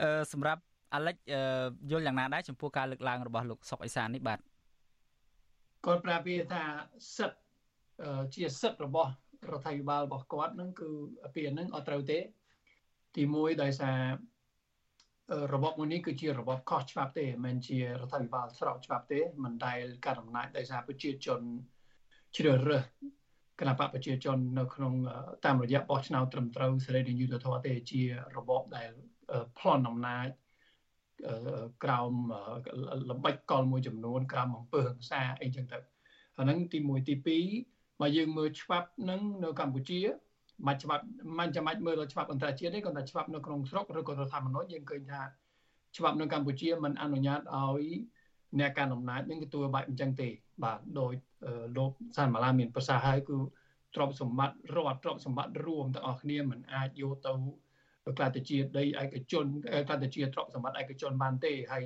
អឺសម្រាប់អាលិចយល់យ៉ាងណាដែរចំពោះការលើកឡើងរបស់លោកសុកអេសាននេះបាទគាត់ប្រាប់វាថាសិទ្ធជាសិទ្ធរបស់រដ្ឋាភិបាលរបស់គាត់នឹងគឺពាក្យហ្នឹងអត់ត្រូវទេ ទី1ដោយសារ របបមួយនេះគឺជារបបខុសច្បាប់ទេមិនមែនជារដ្ឋាភិបាលស្របច្បាប់ទេមិនដែលការអំណាចដោយសារប្រជាជនជ្រើសរើសគណៈបកប្រជាជននៅក្នុងតាមរយៈបោះឆ្នោតត្រឹមត្រូវសេរីនិងយុត្តិធម៌ទេជារបបដែលប្លន់អំណាចក្រោមល្បិចកលមួយចំនួនក្រោមអំពើហិង្សាអីចឹងទៅអាហ្នឹងទី1ទី2បើយើងមើលច្បាប់នឹងនៅកម្ពុជា មិនច្បាប់មិនចាំបាច់មើលដល់ច្បាប់អន្តរជាតិទេគាត់ថាច្បាប់នៅក្នុងស្រុកឬក៏រដ្ឋធម្មនុញ្ញយើងឃើញថាច្បាប់នៅកម្ពុជាមិនអនុញ្ញាតឲ្យអ្នកកាន់អំណាចនឹងទទួលបែបអញ្ចឹងទេបាទដោយលោកសានម៉ាឡាមានប្រសាសន៍ហើយគឺទ្រព្យសម្បត្តិរដ្ឋទ្រព្យសម្បត្តិរួមទាំងអស់គ្នាមិនអាចយកទៅក្លាយទៅជាដីឯកជនក្លាយទៅជាទ្រព្យសម្បត្តិឯកជនបានទេហើយ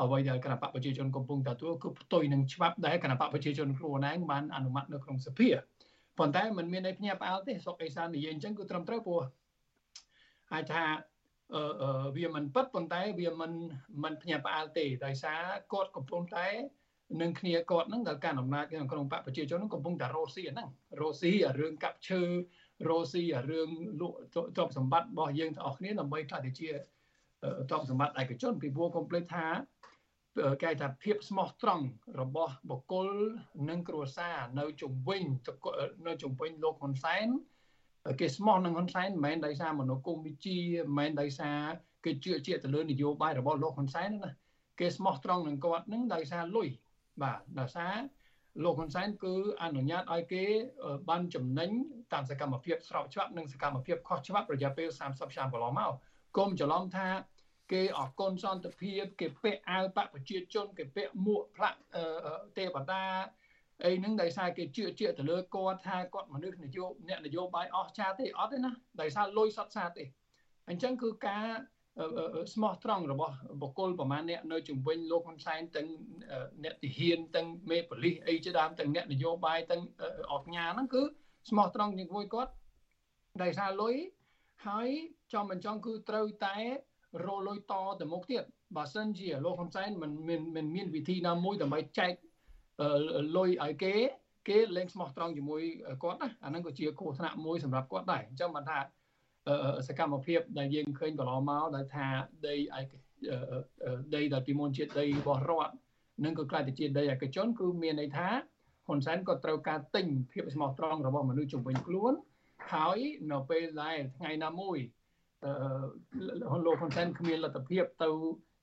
អ្វីដែលគណៈបកប្រជាជនកំពុងទទួលគឺផ្ទុយនឹងច្បាប់ដែលគណៈបកប្រជាជនខ្លួនឯងបានអនុម័តនៅក្នុងសភា ប៉ុន្តែมันមានន័យភ្ញាក់ផ្អើលទេសុកអេសាននិយាយអញ្ចឹងគឺត្រឹមត្រូវព្រោះអាចថាអឺវាមិនពិតប៉ុន្តែវាមិនមិនភ្ញាក់ផ្អើលទេដោយសារគាត់កំពុងតែនឹងគ្នាគាត់នឹងដល់ការអំណាចក្នុងបកប្រជាជននឹងកំពុងតែរស់ស៊ីហ្នឹងរស់ស៊ីរឿងកាប់ឈើរស់ស៊ីរឿងលក់ទ្រព្យសម្បត្តិរបស់យើងទាំងអស់គ្នាដើម្បីខ្លះទៅជាទ្រព្យសម្បត្តិឯកជនពីព្រោះកុំភ្លេចថា គេថាភាពស្មោះត្រង់របស់បុគ្គលនិងគ្រួសារនៅជំវិញនៅជំវិញលោកហ៊ុនសែនគេស្មោះនឹងហ៊ុនសែនមិនមែនដោយសារមនោគមវិជ្ជាមិនមែនដោយសារគេជឿជាក់ទៅលើនយោបាយរបស់លោកហ៊ុនសែនណាគេស្មោះត្រង់នឹងគាត់នឹងដោយសារលុយបាទដោយសារលោកហ៊ុនសែនគឺអនុញ្ញាតឲ្យគេបានចំណេញតាមសកម្មភាពស្របច្បាប់និងសកម្មភាពខុសច្បាប់រយៈពេល30ឆ្នាំកន្លងមកកុំច្រឡំថា គេអកុនសន្តិភាព គេពាក់អាវបកប្រជាជន គេពាក់មួកផ្លាក់ទេវតាអីហ្នឹងដោយសារគេជឿជាក់ទៅលើគាត់ថាគាត់មនុស្សនយោបាយអ្នកនយោបាយអស់ចាទេអត់ទេណាដោយសារលុយសត្វសាទេអញ្ចឹងគឺការស្មោះត្រង់របស់បុគ្គលប្រមាណអ្នកនៅជំវិញលោកហ៊ុនសែនទាំងអ្នកទាហានទាំងមេប៉ូលីសអីជាដើមទាំងអ្នកនយោបាយទាំងអកញ៉ាហ្នឹងគឺស្មោះត្រង់ជាមួយគាត់ដោយសារលុយហើយចំមិនចង់គឺត្រូវតែ រលុយតទៅមុខទៀតបើសិនជាលោកហ៊ុនសែនមិនមានមិនមានវិធីណាមួយដើម្បីចែកលុយឲ្យគេ គេលែងស្មោះត្រង់ជាមួយគាត់ណាអាហ្នឹងក៏ជាគ្រោះថ្នាក់មួយសម្រាប់គាត់ដែរអញ្ចឹងបានថាសកម្មភាពដែលយើងឃើញកន្លងមកដែលថាដីឯកដីដែលពីមុនជាដីរបស់រដ្ឋនឹងក៏ក្លាយទៅជាដីឯកជនគឺមានន័យថាហ៊ុនសែនក៏ត្រូវការទិញភាពស្មោះត្រង់របស់មនុស្សជំនាញខ្លួនហើយនៅពេលដែលថ្ងៃណាមួយអឺ លោកហ៊ុនសែនគ្មានលទ្ធភាពទៅ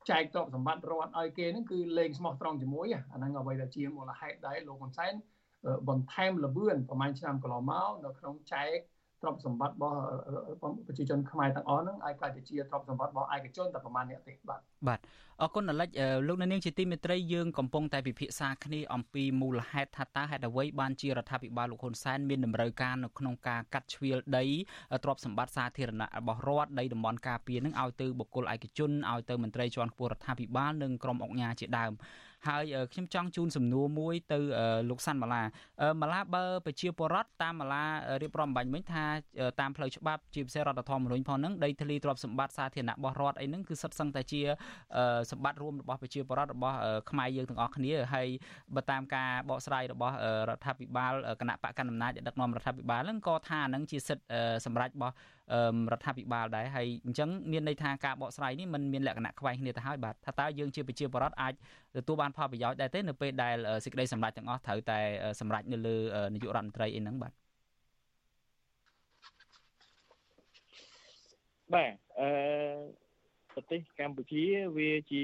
ចែកទ្រព្យសម្បត្តិរដ្ឋឲ្យគេហ្នឹងគឺលេងស្មោះត្រង់ជាមួយអាហ្នឹងអ្វីដែលជាមូលហេតុដែរលោកហ៊ុនសែនបន្ថែមលបឿនប្រហែលឆ្នាំកន្លងមកនៅក្នុងចែក ទ្រព្យសម្បត្តិរបស់ប្រជាជនខ្មែរទាំងអស់ហ្នឹងឲ្យក្លាយទៅជាទ្រព្យសម្បត្តិរបស់ឯកជនតែប្រហែលអ្នកទេបាទបាទអរគុណអាលិចលោកនាងជាទីមេត្រីយើងកំពុងតែពិភាក្សាគ្នាអំពីមូលហេតុថាតើហេតុអ្វីបានជារដ្ឋាភិបាលលោកហ៊ុនសែនមានតម្រូវការនៅក្នុងការកាត់ជ្រៀលដីទ្រព្យសម្បត្តិសាធារណៈរបស់រដ្ឋដីតំបន់ការពារនឹងឲ្យទៅបុគ្គលឯកជនឲ្យទៅមន្ត្រីជាន់ខ្ពស់រដ្ឋាភិបាលនិងក្រុមអង្គការជាដើម ហើយខ្ញុំចង់ជូនសំណួរមួយទៅលោកសាន់ម៉ាឡាម៉ាឡាបើប្រជាពលរដ្ឋតាមម៉ាឡារៀបរាប់បាញ់មិញថាតាមផ្លូវច្បាប់ជាពិសេសរដ្ឋធម្មនុញ្ញផងហ្នឹងដីធ្លីទ្រព្យសម្បត្តិសាធារណៈរបស់រដ្ឋអីហ្នឹងគឺសិតសឹងតែជាសម្បត្តិរួមរបស់ប្រជាពលរដ្ឋរបស់ខ្មែរយើងទាំងអស់គ្នាហើយបើតាមការបកស្រាយរបស់រដ្ឋាភិបាលគណៈបកកណ្ដាលអំណាចដឹកនាំរដ្ឋាភិបាលហ្នឹងក៏ថាហ្នឹងជាសិទ្ធិសម្រាប់របស់ រដ្ឋាភិបាលដែរហើយអញ្ចឹងមានន័យថាការបកស្រាយនេះมันមានលក្ខណៈខ្វែងគ្នាទៅហើយបាទថាតើយើងជាប្រជាពលរដ្ឋអាចទទួលបានផលប្រយោជន៍ដែរទេនៅពេលដែលសេចក្តីសម្រេចទាំងអស់ត្រូវតែសម្រេចនៅលើនាយករដ្ឋមន្ត្រីអីហ្នឹងបាទបាទអឺប្រទេសកម្ពុជាវាជា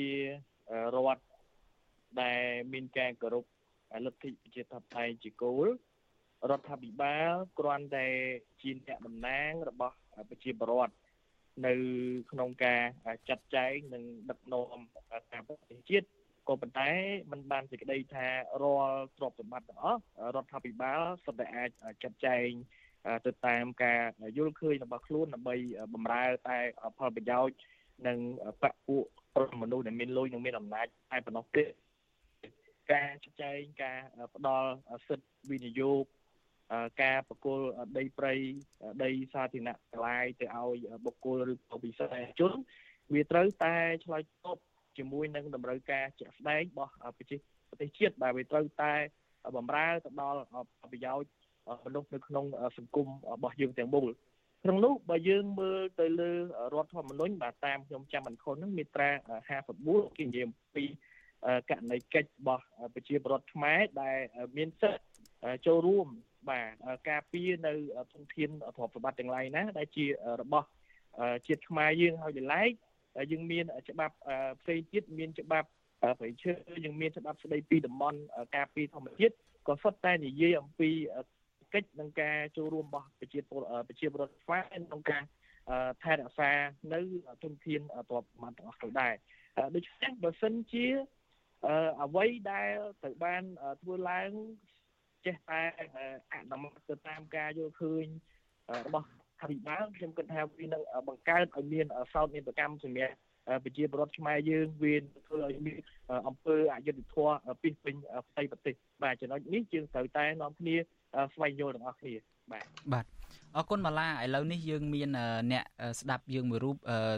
រដ្ឋដែលមានការគោរពលទ្ធិប្រជាធិបតេយ្យជាគោលរដ្ឋាភិបាលគ្រាន់តែជាអ្នកតំណាងរបស់ ប្រជាពលរដ្ឋនៅក្នុងការចាត់ចែងនិងដឹកនាំតាមប្រទេសជាតិក៏ប៉ុន្តែมันបានសេចក្តីថារាល់ទ្រព្យសម្បត្តិទាំងអស់រដ្ឋាភិបាលសុទ្ធតែអាចចាត់ចែងទៅតាមការយល់ឃើញរបស់ខ្លួនដើម្បីបម្រើតែផលប្រយោជន៍និងបពពួកមនុស្សដែលមានលុយនិងមានអំណាចតែប៉ុណ្ណោះទេការចែងការផ្ដល់សិទ្ធិវិនិយោគ ការប្រគល់ដីព្រៃដីសាធារណៈកន្លែងទៅឲ្យបុគ្គលឬក៏វិស័យជនវាត្រូវតែឆ្លើយតបជាមួយនឹងតម្រូវការជាក់ស្ដែងរបស់ប្រជាប្រទេសជាតិដែលវាត្រូវតែបំរើទៅដល់ប្រយោជន៍មនុស្សនៅក្នុងសង្គមរបស់យើងទាំងមូលក្នុងនោះបើយើងមើលទៅលើរដ្ឋធម្មនុញ្ញបាទតាមខ្ញុំចាំមិនខុសហ្នឹងមាត្រា54គេនិយាយអំពីករណីកិច្ចរបស់ប្រជាពលរដ្ឋខ្មែរដែលមានសិទ្ធិចូលរួម បាទការពារនៅធនធានទ្រព្យសម្បត្តិទាំងឡាយណាដែលជារបស់ជាតិខ្មែរយើងហើយដល់ឡែកយើងមានច្បាប់ផ្សេងទៀតមានច្បាប់ប្រៃឈើយើងមានច្បាប់ស្តីពីតំបន់ការពារធម្មជាតិក៏សុទ្ធតែនិយាយអំពីកិច្ចនឹងការចូលរួមរបស់ប្រជាពលប្រជាពលរដ្ឋខ្មែរក្នុងការថែរក្សានៅធនធានទ្រព្យសម្បត្តិទាំងអស់ទៅដែរដូច្នេះបើសិនជាអ្វីដែលត្រូវបានធ្វើឡើង ចេះតែអនុម័តទៅតាមការយល់ឃើញរបស់អភិបាលខ្ញុំគិតថាវានឹងបង្កើតឲ្យមានសោតនេតកម្មសម្រាប់ប្រជាពលរដ្ឋខ្មែរយើងវាធ្វើឲ្យមានអង្គើអយុធធម៌ពីពេញផ្ទៃប្រទេសបាទចំណុចនេះយើងត្រូវតែនាំគ្នាស្វែងយល់ទាំងអស់គ្នាបាទបាទ អរគុណម៉ាឡាឥឡូវនេះយើងមានអ្នកស្ដាប់យើងមួយរូប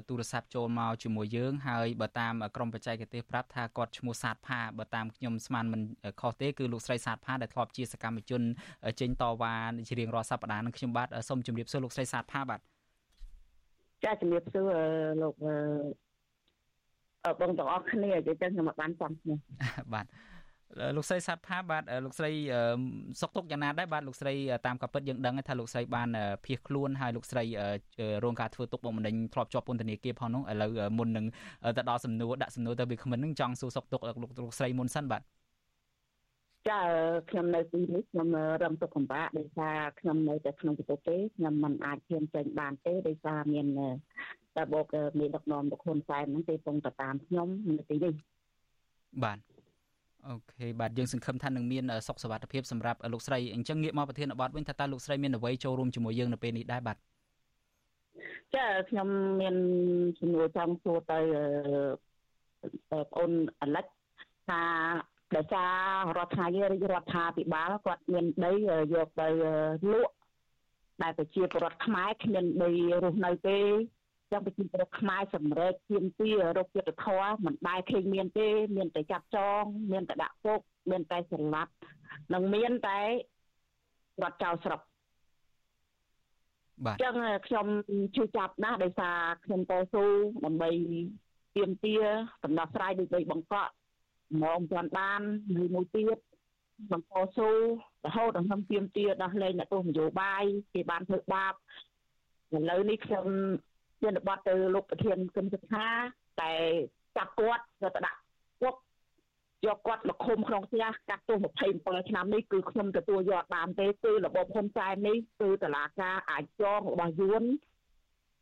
ទូរស័ព្ទចូលមកជាមួយយើងហើយបើតាមក្រមបច្ចេកទេសប្រាប់ថាគាត់ឈ្មោះសាទផាបើតាមខ្ញុំស្មានមិនខុសទេគឺលោកស្រីសាទផាដែលធ្លាប់ជាសកម្មជនចេញតវ៉ាជារៀងរាល់សប្តាហ៍នឹងខ្ញុំបាទសូមជម្រាបសួរលោកស្រីសាទផាបាទចាជំរាបសួរលោកបងទាំងអស់គ្នាអញ្ចឹងខ្ញុំបានចាំឈ្មោះបាទ លោកស្រីសាទផាបាទលោកស្រីសុកទុកយ៉ាងណាដែរបាទលោកស្រីតាមកពិតយើងដឹងថាលោកស្រីបានភៀសខ្លួនហើយលោកស្រីរងការធ្វើទុកបុកម្នេញធ្លាប់ជាប់ពន្ធនាគារផងនោះឥឡូវមុននឹងទៅដល់សំណួរដាក់សំណួរទៅវាគ្មិននឹងចង់សួរសុកទុកលោកលោកស្រីមុនសិនបាទចាខ្ញុំនៅទីនេះខ្ញុំរំទុកកម្បាក់ដោយសារខ្ញុំនៅតែក្នុងប្រទេសទេខ្ញុំមិនអាចឈានចេញបានទេដោយសារមានតែបោកមានដឹកនាំលោកហ៊ុនសែនហ្នឹងទេពងទៅតាមខ្ញុំនៅទីនេះបាទ អូខេបាទយើងសង្ឃឹមថានឹងមានសុខសវត្ថិភាពសម្រាប់លោកស្រីអញ្ចឹងងាកមកប្រធានបទវិញថាតើលោកស្រីមានអ្វីចូលរួមជាមួយយើងនៅពេលនេះដែរបាទចាខ្ញុំមានជំនួយចង់សួរទៅបងប្អូនអលិចថាដោយសាររដ្ឋាភិបាលរាជរដ្ឋាភិបាលគាត់មានដីយកទៅលក់ដែលប្រជាពលរដ្ឋខ្មែរគ្មានដីរស់នៅទេ ចឹងប្រជាពលរដ្ឋខ្មែរសម្រេចទៀមទារោគយុទ្ធធរមិនដែលឃើញមានទេ មានតែចាប់ចង មានតែដាក់គុកមានតែសម្លាប់និងមានតែរត់ចោលស្រុកបាទចឹងខ្ញុំជឿចាប់ណាស់ដោយសារខ្ញុំតស៊ូដើម្បីទៀមទាដំណោះស្រាយដូចបីបង្កក់មកមិនទាន់បានមួយមួយទៀតបន្តស៊ូរហូតដល់ខ្ញុំទៀមទាដោះលែងអ្នកទោសនយោបាយគេបានធ្វើបាបឥឡូវនេះខ្ញុំ មានបទទៅលោកប្រធានគណៈសិក្ខាតែចាប់គាត់ទៅដាក់គុកយកគាត់មកឃុំក្នុងផ្ទះកាត់ទោស27ឆ្នាំនេះគឺខ្ញុំទទួលយកបានទេគឺរបបហ៊ុនសែននេះគឺតឡាការអាចចងរបស់យួន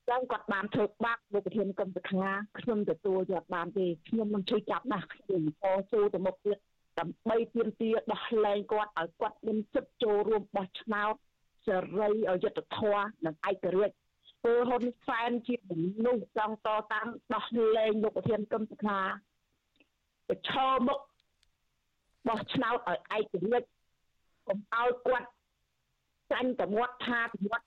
ចឹងគាត់បានធ្វើបាក់លោកប្រធានគណៈសិក្ខាខ្ញុំទទួលយកបានទេខ្ញុំនឹងជួយចាប់ណាស់ខ្ញុំតស៊ូទៅមុខទៀតដើម្បីទាមទារដោះលែងគាត់ឲ្យគាត់មានសិទ្ធិចូលរួមបោះឆ្នោតសេរីអយុត្តិធម៌និងឯករាជ្យ ធ្វើហ៊ុនសែនជាមនុស្សចង់តតាំងដោះលែងលោកប្រធានគឹមសុខាប្រឈមមុខបោះឆ្នោតឲ្យឯករាជ្យកុំឲ្យគាត់ចាញ់តែមាត់ថាមាត់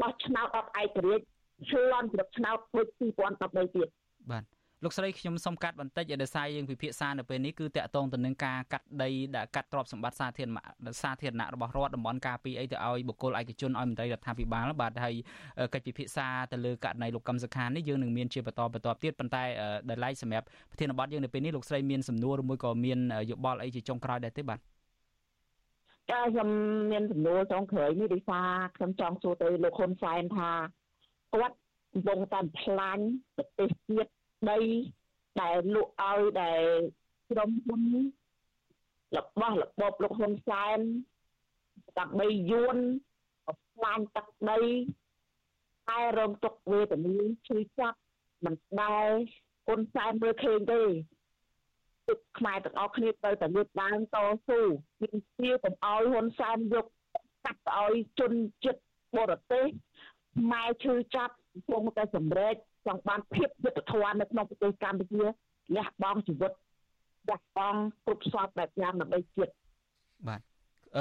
បោះឆ្នោតអត់ឯករាជ្យឆ្លន់ជ្រឹកឆ្នោតដូច2013ទៀតបាទ លោកស្រីខ្ញុំសូមកាត់បន្តិចឲ្យដោយសារយើងពិភាក្សានៅពេលនេះគឺតកតងទៅនឹងការកាត់ដីដែលកាត់ទ្រព្យសម្បត្តិសាធារណៈសាធារណៈរបស់រដ្ឋតំបន់ការពីអីទៅឲ្យបុគ្គលឯកជនឲ្យមន្ត្រីរដ្ឋាភិបាលបាទហើយកិច្ចពិភាក្សាទៅលើករណីលោកកឹមសុខានេះយើងនឹងមានជាបន្តបន្តទៀតប៉ុន្តែដែលឡែកសម្រាប់ប្រធានបទយើងនៅពេលនេះលោកស្រីមានសំណួរឬមួយក៏មានយោបល់អីជាចុងក្រោយដែរទេបាទចាខ្ញុំមានសំណួរចុងក្រោយនេះដោយសារខ្ញុំចង់សួរទៅលោកហ៊ុនសែនថាគាត់កំពុងតែផ្លាញ់ប្រទេសជាតិ ដីដែលលក់ឲ្យដែលក្រុមហ៊ុនរបស់របបលោកហ៊ុនសែនដើម្បីយួនផ្លាញ់ទឹកដីតែរងទុកវេទនាឈឺចាប់មិនដែលហ៊ុនសែនមើលឃើញទេទឹកខ្មែរទាំងអស់គ្នាទៅតែលើកឡើងតស៊ូមានជាកុំឲ្យហ៊ុនសែនយកកាត់ឲ្យជនជាតិបរទេសម៉ែឈឺចាប់ពលងតែសម្រេច ចង់បានភាពយុត្តិធម៌នៅក្នុងប្រទេសកម្ពុជាលះបង់ជីវិតលះបង់គ្រប់សពបែបយ៉ាងដើម្បីជាតិបាទ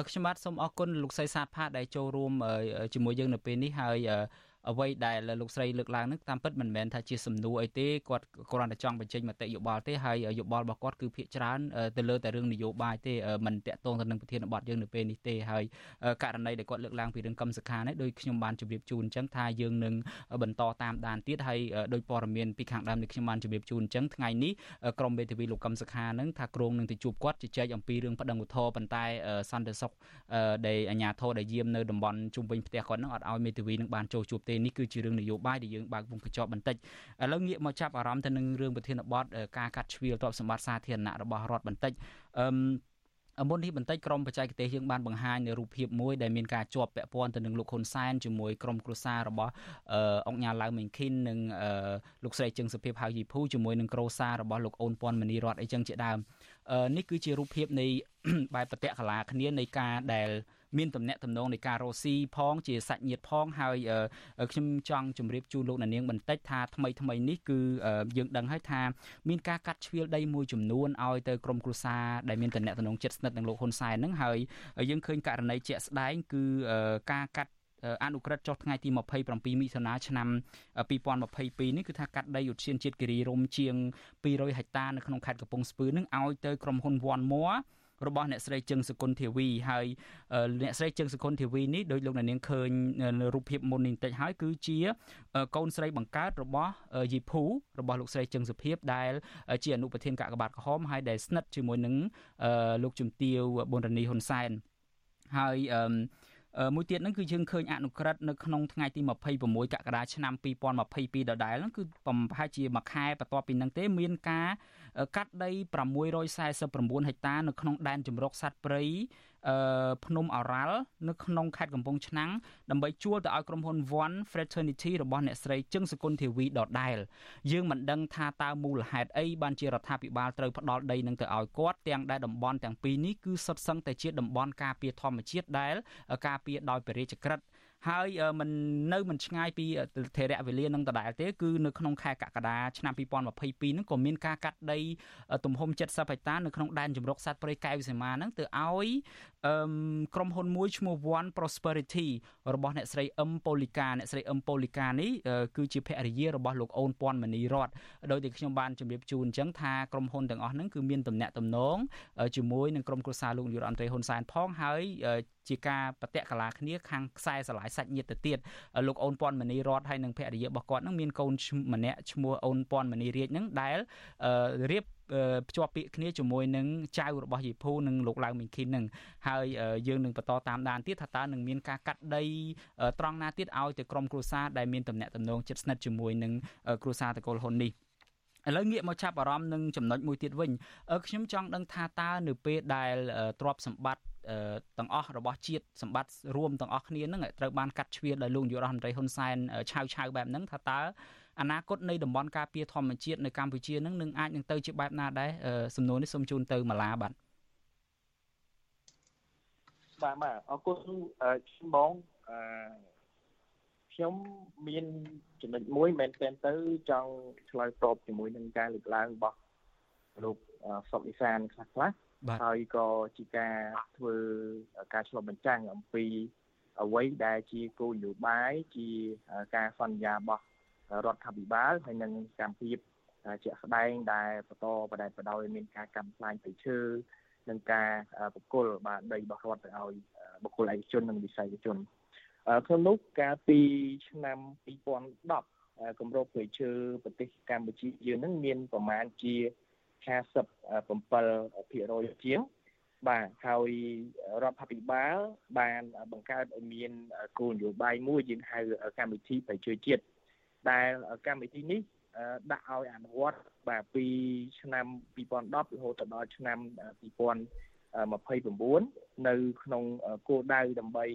ខ្ញុំបាទសូមអរគុណលោកសីសាទផាដែលចូលរួមជាមួយយើងនៅពេលនេះហើយ អ្វីដែលលោកស្រីលើកឡើងហ្នឹងតាមពិតមិនមែនថាជាសំណួរអីទេគាត់គ្រាន់តែចង់បញ្ចេញមតិយោបល់ទេហើយយោបល់របស់គាត់គឺភាកច្រើនទៅលើតែរឿងនយោបាយទេមិនតាក់ទងទៅនឹងប្រធានបទយើងនៅពេលនេះទេហើយករណីដែលគាត់លើកឡើងពីរឿងកម្មសខានេះដោយខ្ញុំបានជម្រាបជូនអញ្ចឹងថាយើងនឹងបន្តតាមដានទៀតហើយដោយព័ត៌មានពីខាងដើមនេះខ្ញុំបានជម្រាបជូនអញ្ចឹងថ្ងៃនេះក្រមវេទិវីលោកកម្មសខានឹងថាក្រុងនឹងទៅជួបគាត់ជជែកអំពីរឿងប្តឹងឧទ្ធរប៉ុន្តែសន្តិសុខដែលអាជ្ញាធរដែលយាមនៅតំបន់ជុំវិញផ្ទះគាត់នឹងអត់ឲ្យមេធាវីនឹងបានចូលជួបទេនេះគឺជារឿងនយោបាយដែលយើងបើកវងកញ្ចក់បន្តិចឥឡូវងាកមកចាប់អារម្មណ៍ទៅនឹងរឿងប្រធានបទការកាត់ជ្រៀលទ្រព្យសម្បត្តិសាធារណៈរបស់រដ្ឋបន្តិចអឺមុននេះបន្តិចក្រុមបច្ចេកទេសយើងបានបង្ហាញនៅរូបភាពមួយដែលមានការជាប់ពាក់ព័ន្ធទៅនឹងលោកហ៊ុនសែនជាមួយក្រុមគ្រួសាររបស់អង្គញាឡៅមេងឃីននិងលោកស្រីជឹងសុភិបហៅយីភូជាមួយនឹងគ្រួសាររបស់លោកអូនពាន់មនីរតអីចឹងជាដើមនេះគឺជារូបភាពនៃបែបបតៈកលាគ្នានៃការដែល មានតំណែងតំណងនៃការរស់ស៊ីផងជាសាច់ញាតិផងហើយខ្ញុំចង់ជម្រាបជូនលោកអ្នកនាងបន្តិចថាថ្មីថ្មីនេះគឺយើងដឹងហើយថាមានការកាត់ជ្រៀលដីមួយចំនួនឲ្យទៅក្រមគ្រួសារដែលមានតំណែងតំណងចិត្តស្និទ្ធនឹងលោកហ៊ុនសែនហ្នឹងហើយយើងឃើញករណីជាក់ស្ដែងគឺការកាត់អនុក្រឹត្យចុះថ្ងៃទី27មិថុនាឆ្នាំ2022នេះគឺថាកាត់ដីឧទ្យានជាតិគិរីរំជាង200ហិកតានៅក្នុងខេត្តកំពង់ស្ពឺនឹងឲ្យទៅក្រុមហ៊ុនវ៉ាន់មួរ បស់អ្នកស្រីជឹងសុគន្ធធាវីហើយអ្នកស្រីជឹងសុគន្ធធាវីនេះដោយលោកអ្នកនាងឃើញនៅរូបភាពមុននេះបន្តិចហើយគឺជាកូនស្រីបង្កើតរបស់យីភូរបស់លោកស្រីជឹងសុភាពដែលជាអនុប្រធានកាកបាទក្រហមហើយដែលស្និទ្ធជាមួយនឹងលោកជំទាវប៊ុនរនីហ៊ុនសែនហើយអឺមួយទៀតហ្នឹងគឺយើងឃើញអនុក្រឹត្យនៅក្នុងថ្ងៃទី26កក្កដាឆ្នាំ2022ដដែលហ្នឹងគឺប្រហែលជាមួយខែបន្ទាប់ពីហ្នឹងទេមានការ កាត់ដី649ហិកតានៅក្នុងដែនជម្រកសត្វព្រៃអឺភ្នំអរ៉ាល់នៅក្នុងខេត្តកំពង់ឆ្នាំងដើម្បីជួលទៅឲ្យក្រុមហ៊ុន One Fraternity របស់អ្នកស្រីជឹងសុគន្ធធាវីដដែលយើងមិនដឹងថាតើមូលហេតុអីបានជារដ្ឋាភិបាលត្រូវផ្ដល់ដីនឹងទៅឲ្យគាត់ទាំងដែលតំបន់ទាំងពីរនេះគឺសុទ្ធសឹងតែជាតំបន់ការពារធម្មជាតិដែលការពារដោយព្រះរាជក្រឹត្យ ហើយมันនៅមិនឆ្ងាយពីធរៈវេលានឹងដដែលទេគឺនៅក្នុងខែកក្កដាឆ្នាំ2022ហ្នឹងក៏មានការកាត់ដីទំហំ70ហិកតានៅក្នុងដែនជម្រកសត្វព្រៃកែវសីមាហ្នឹងទៅឲ្យ ក្រុមហ៊ុនមួយឈ្មោះ One Prosperity របស់អ្នកស្រីអឹមប៉ូលីកាអ្នកស្រីអឹមប៉ូលីកានេះគឺជាភរិយារបស់លោកអូនពាន់មនីរតដោយតែខ្ញុំបានជម្រាបជូនអញ្ចឹងថាក្រុមហ៊ុនទាំងអស់ហ្នឹងគឺមានតំណែងតំណងជាមួយនឹងក្រុមគ្រួសារលោកនាយរដ្ឋមន្ត្រីហ៊ុនសែនផងហើយជាការបតៈកលាគ្នាខាងខ្សែស្រឡាយសាច់ញាតិទៅទៀតលោកអូនពាន់មនីរតហើយនិងភរិយារបស់គាត់នឹងមានកូនម្នាក់ឈ្មោះអូនពាន់មនីរាជនឹងដែលរៀប ភ្ជាប់ពាក្យគ្នាជាមួយនឹងចៅរបស់យីភូនិងលោកឡៅមីងឃីននឹងហើយយើងនឹងបន្តតាមដានទៀតថាតើនឹងមានការកាត់ដីត្រង់ណាទៀតឲ្យទៅក្រុមគ្រួសារដែលមានតំណែងតំណងជិតស្និទ្ធជាមួយនឹងគ្រួសារតកូលហ៊ុននេះឥឡូវងាកមកចាប់អារម្មណ៍នឹងចំណុចមួយទៀតវិញខ្ញុំចង់ដឹងថាតើនៅពេលដែលទ្រព្យសម្បត្តិទាំងអស់របស់ជាតិសម្បត្តិរួមទាំងអស់គ្នានឹងត្រូវបានកាត់ជ្រៀតដោយលោកនាយករដ្ឋមន្ត្រីហ៊ុនសែនឆាវឆាវបែបហ្នឹងថាតើ អនាគតនៃតំបន់ការពារធម្មជាតិនៅកម្ពុជានឹងនឹងអាចនឹងទៅជាបែបណាដែរសំណួរនេះសូមជូនទៅម៉ាឡាបាទបាទបាទអរគុណខ្ញុំបងអឺខ្ញុំមានចំណុចមួយមែនទែនទៅចង់ឆ្លើយតបជាមួយនឹងការលើកឡើងរបស់លោកសុកអ៊ីសានខ្លះខ្លះហើយក៏ជាការធ្វើការឆ្លុះបញ្ចាំងអំពីអ្វីដែលជាគោលនយោបាយជាការសន្យារបស់ រដ្ឋាភិបាលហើយនឹងកម្មភាពជាក់ស្ដែងដែលបន្តបដិបដោយមានការកម្មផ្លាញព្រៃឈើនិងការបកគលបាទដីរបស់រដ្ឋទៅឲ្យបុគ្គលឯកជននិងវិស័យជនក្នុងនោះកាលពីឆ្នាំ2010គម្របព្រៃឈើប្រទេសកម្ពុជាយើងនឹងមានប្រមាណជា57%ជាងបាទហើយរដ្ឋាភិបាលបានបង្កើតឲ្យមានគោលនយោបាយមួយយើងហៅកម្មវិធីប្រជាជាតិ ដែលកម្មវិធីនេះដាក់ឲ្យអនុវត្តបាទពីឆ្នាំ2010រហូតដល់ឆ្នាំ2029នៅក្នុងគោលដៅដើម្បី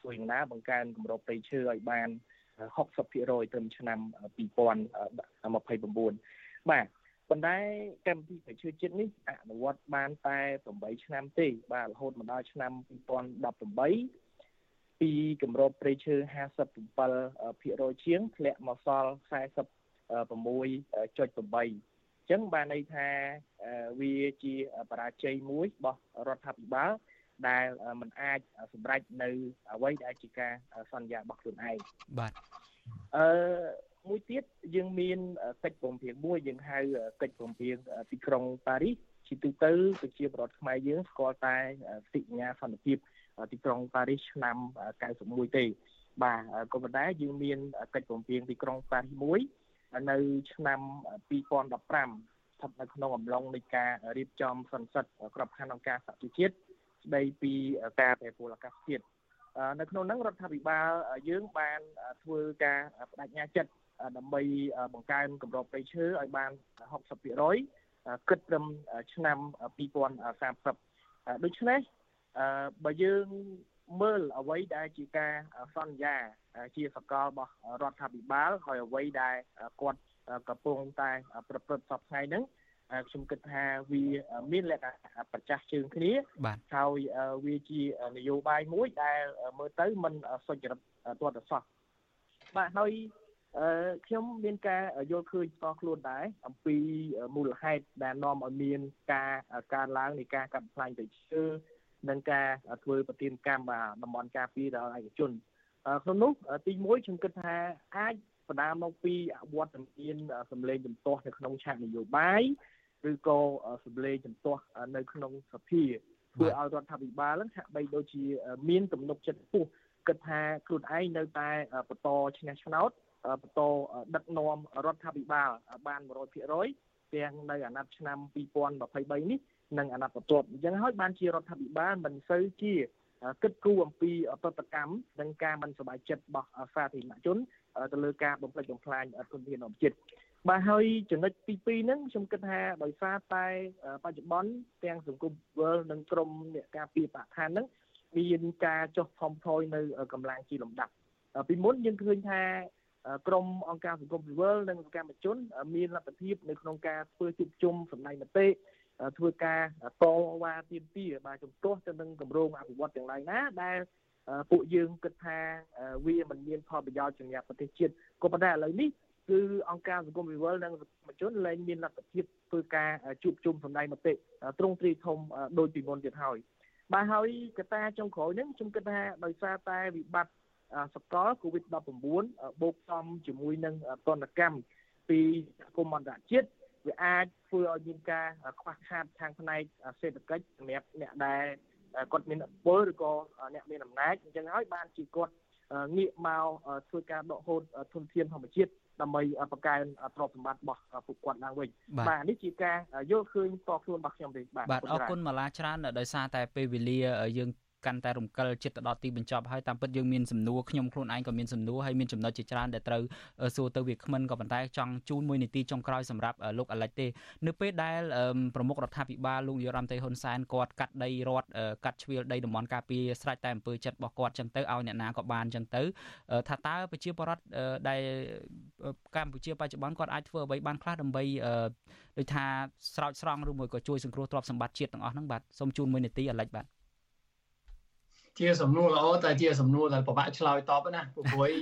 ជួយណាបង្កើនគម្របព្រៃឈើឲ្យបាន60%ត្រឹមឆ្នាំ2029បាទប៉ុន្តែកម្មវិធីប្រជាជាតិនេះអនុវត្តបានតែ8ឆ្នាំទេបាទរហូតមកដល់ឆ្នាំ2018 ពីគម្របព្រៃឈើ57%ជាងធ្លាក់មកសល់46.8ចឹងបានន័យថាវាជាបរាជ័យមួយរបស់រដ្ឋាភិបាលដែលมันអាចសម្រេចនៅអ្វីដែលជាការសន្យារបស់ខ្លួនឯងបាទអឺមួយទៀតយើងមានកិច្ចព្រមព្រៀងមួយយើងហៅកិច្ចព្រមព្រៀងទីក្រុងប៉ារីសជាទូទៅប្រជាពលរដ្ឋខ្មែរយើងស្គាល់តែសន្ញ្ញាសន្តិភាព ទីក្រុងប៉ារីសឆ្នាំ91ទេបាទក៏ប៉ុន្តែយើងមានកិច្ចព្រមព្រៀងទីក្រុងប៉ារីសមួយនៅឆ្នាំ2015ស្ថិតនៅក្នុងអំឡុងនៃការរៀបចំសន្និសីទក្របខ័ណ្ឌអង្គការសហជីវជាតិស្ដីពីការប្រែប្រួលអាកាសធាតុនៅក្នុងហ្នឹងរដ្ឋាភិបាលយើងបានធ្វើការបដិញ្ញាចិត្តដើម្បីបង្កើនកម្រិតព្រៃឈើឲ្យបាន60%គិតត្រឹមឆ្នាំ2030ដូច្នេះ បើយើងមើលអ្វីដែលជាការសន្យាជាសកលរបស់រដ្ឋាភិបាលហើយអ្វីដែលគាត់កំពុងតែប្រព្រឹត្តសពថ្ងៃហ្នឹងខ្ញុំគិតថាវាមានលក្ខណៈប្រចាំជើងគ្នាហើយវាជានយោបាយមួយដែលមើលទៅมันសុចរិតទាល់តែសោះបាទហើយខ្ញុំមានការយល់ឃើញផ្ទាល់ខ្លួនដែរអំពីមូលហេតុដែលនាំឲ្យមានការកើនឡើងនៃការកាប់ផ្លាញ់ព្រៃឈើ និងការធ្វើប្រទានកម្មតំបន់ការពារដល់ឯកជនក្នុងនោះទី1ខ្ញុំគិតថាអាចបណ្ដាលមកពីអវត្តមានសម្លេងចំទាស់នៅក្នុងឆាកនយោបាយឬក៏សម្លេងចំទាស់នៅក្នុងសភាធ្វើឲ្យរដ្ឋាភិបាលហ្នឹងហាក់បីដូចជាមានទំនុកចិត្តខ្ពស់គិតថាខ្លួនឯងនៅតែបន្តឈ្នះឆ្នោតបន្តដឹកនាំរដ្ឋាភិបាលបាន100%ទាំងនៅអាណត្តិឆ្នាំ2023នេះ និងអាណត្តិបន្ទាប់អញ្ចឹងហើយបានជារដ្ឋាភិបាលមិនសូវជាគិតគូរអំពីប្រតិកម្មនិងការមិនសบายចិត្តរបស់សាធារណជនទៅលើការបំផ្លិចបំផ្លាញធនធានធម្មជាតិបាទហើយចំណុចទី2ហ្នឹងខ្ញុំគិតថាដោយសារតែបច្ចុប្បន្នទាំងសង្គមវិលនិងក្រមអ្នកការពារបរិស្ថានហ្នឹងមានការចុះថមថយនៅកម្លាំងជាលំដាប់ពីមុនយើងឃើញថាក្រមអង្គការសង្គមស៊ីវិលនិងសកម្មជន មានលទ្ធភាពនៅក្នុងការធ្វើជួបជុំសម្ដែងមតិ ធ្វើការតវ៉ាទាមទារបាទជំទាស់ទៅនឹងគម្រោងអភិវឌ្ឍទាំងឡាយណាដែលពួកយើងគិតថាវាមិនមានផលប្រយោជន៍សម្រាប់ប្រទេសជាតិក៏ប៉ុន្តែឥឡូវនេះគឺអង្គការសង្គមស៊ីវិលនិងសកម្មជនលែងមានលទ្ធភាពធ្វើការជួបជុំសម្ដែងមតិត្រង់ទ្រីធំដូចពីមុនទៀតហើយបាទហើយកត្តាចុងក្រោយហ្នឹងខ្ញុំគិតថាដោយសារតែវិបត្តិសកល COVID-19 បូកចំជាមួយនឹងទណ្ឌកម្មពីគុំអន្តរជាតិ វាអាចធ្វើឲ្យមានការខ្វះខាតខាងផ្នែកសេដ្ឋកិច្ចសម្រាប់អ្នកដែលគាត់មានពលឬក៏អ្នកមានអំណាចអញ្ចឹងហើយបានជាគាត់ងាកមកធ្វើការដកហូតធនធានធម្មជាតិដើម្បីបង្កើនទ្រព្យសម្បត្តិរបស់ពួកគាត់ឡើងវិញបាទនេះជាការយល់ឃើញតខ្លួនរបស់ខ្ញុំទេបាទបាទអរគុណម៉ាឡាច្រើនដោយសារតែពេលវេលាយើង កាន់តែរំកិលចិត្តទៅដល់ទីបញ្ចប់ហើយតាមពិតយើងមានសំណួរខ្ញុំខ្លួនឯងក៏មានសំណួរហើយមានចំណុចជាច្រើនដែលត្រូវសួរទៅវាគ្មិនក៏ប៉ុន្តែចង់ជូនមួយនីតិចុងក្រោយសម្រាប់លោកអាលិចទេនៅពេលដែលប្រមុខរដ្ឋាភិបាលលោកយុរ៉ាំតេហ៊ុនសែនគាត់កាត់ដីរដ្ឋកាត់ជ្រៀលដីតំបន់ការពារស្រេចតែអំពើចិត្តរបស់គាត់ចឹងទៅឲ្យអ្នកណាក៏បានចឹងទៅថាតើប្រជាពលរដ្ឋដែលកម្ពុជាបច្ចុប្បន្នគាត់អាចធ្វើអ្វីបានខ្លះដើម្បីដូចថាស្រោចស្រង់ឬមួយក៏ជួយសង្គ្រោះទ្រព្យសម្បត្តិជាតិទាំងអស់ហ្នឹងបាទសូមជូនមួយនាទីអាលិចបាទ ជាសំណួរល្អតែជាសំណួរដែលពិបាកឆ្លើយតបណាព្រោះ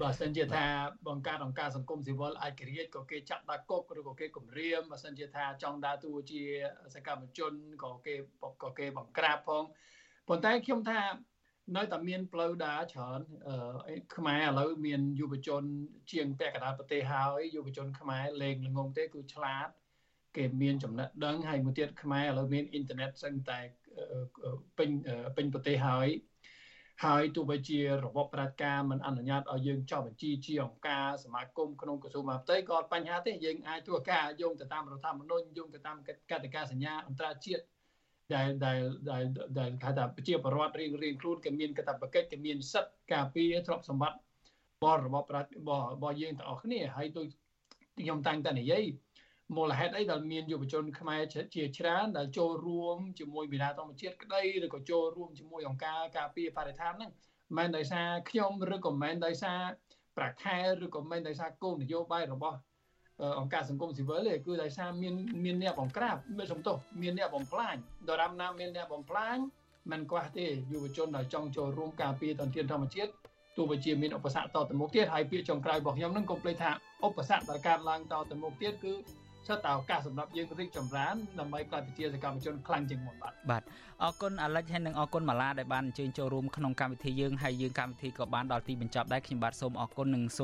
បើសិនជាថាបង្កើតអង្គការសង្គមស៊ីវិលឯករាជ្យក៏គេចាក់ដាក់គុកឬក៏គេគំរាមបើសិនជាថាចង់ដើរតួជាសកម្មជនក៏គេក៏គេបង្ក្រាបផងប៉ុន្តែខ្ញុំថានៅតែមានផ្លូវដើរច្រើនខ្មែរឥឡូវមានយុវជន ជាងពាក់កណ្ដាលប្រទេសហើយយុវជន ខ្មែរលេងល្ងងទេគឺឆ្លាត គេមានចំណេះដឹងហើយមួយទៀតខ្មែរឥឡូវមានអ៊ីនធឺណិតសឹងតែ ពេញពេញប្រទេសហើយហើយទោះបីជារបបប្រជាការមិនអនុញ្ញាតឲ្យយើងចុះបញ្ជីជាអង្គការសមាគមក្នុងក្រសួងមហាផ្ទៃក៏បញ្ហាទេយើងអាចធ្វើការយោងទៅតាមរដ្ឋធម្មនុញ្ញយោងទៅតាមកតិកាសញ្ញាអន្តរជាតិដែលដែលដែលដែលគេថាប្រជាពលរដ្ឋរៀងរៀងខ្លួនគេមានកាតព្វកិច្ចគេមានសិទ្ធិការពារទ្រព្យសម្បត្តិបរិបទប្រជារបស់យើងទាំងអស់គ្នាហើយដូចខ្ញុំតាំងតនិយាយ មូលហេតុអីដែលមានយុវជនខ្មែរជាច្រើនដែលចូលរួមជាមួយវិទ្យាធម្មជាតិក្តីឬក៏ចូលរួមជាមួយអង្គការការពារបរិស្ថានហ្នឹងមិនដោយសារខ្ញុំឬក៏មិនដោយសារប្រាខែឬក៏មិនដោយសារគោលនយោបាយរបស់អង្គការសង្គមស៊ីវិលទេគឺដោយសារមានមានអ្នកបង្ក្រាបមានសំទោសមានអ្នកបំផ្លាញដរាបណាមានអ្នកបំផ្លាញមិនខ្វះទេយុវជនដែលចង់ចូលរួមការពារតន្ទានធម្មជាតិទោះបីជាមានឧបសគ្គតទៅមុខទៀតហើយពាក្យចុងក្រោយរបស់ខ្ញុំនឹងកុំភ្លេចថាឧបសគ្គដែលកើតឡើងតទៅមុខទៀតគឺ សិតតែឱកាសសម្រាប់យើងរីកចម្រើនដើម្បីក្លាយជាសកម្មជនខ្លាំងជាងមុនបាទបាទអរគុណអាលិចហើយនិងអរគុណម៉ាឡាដែលបានអញ្ជើញចូលរួមក្នុងកម្មវិធីយើងហើយយើងកម្មវិធីក៏បានដល់ទីបញ្ចប់ដែរខ្ញុំបាទសូមអរគុណនិង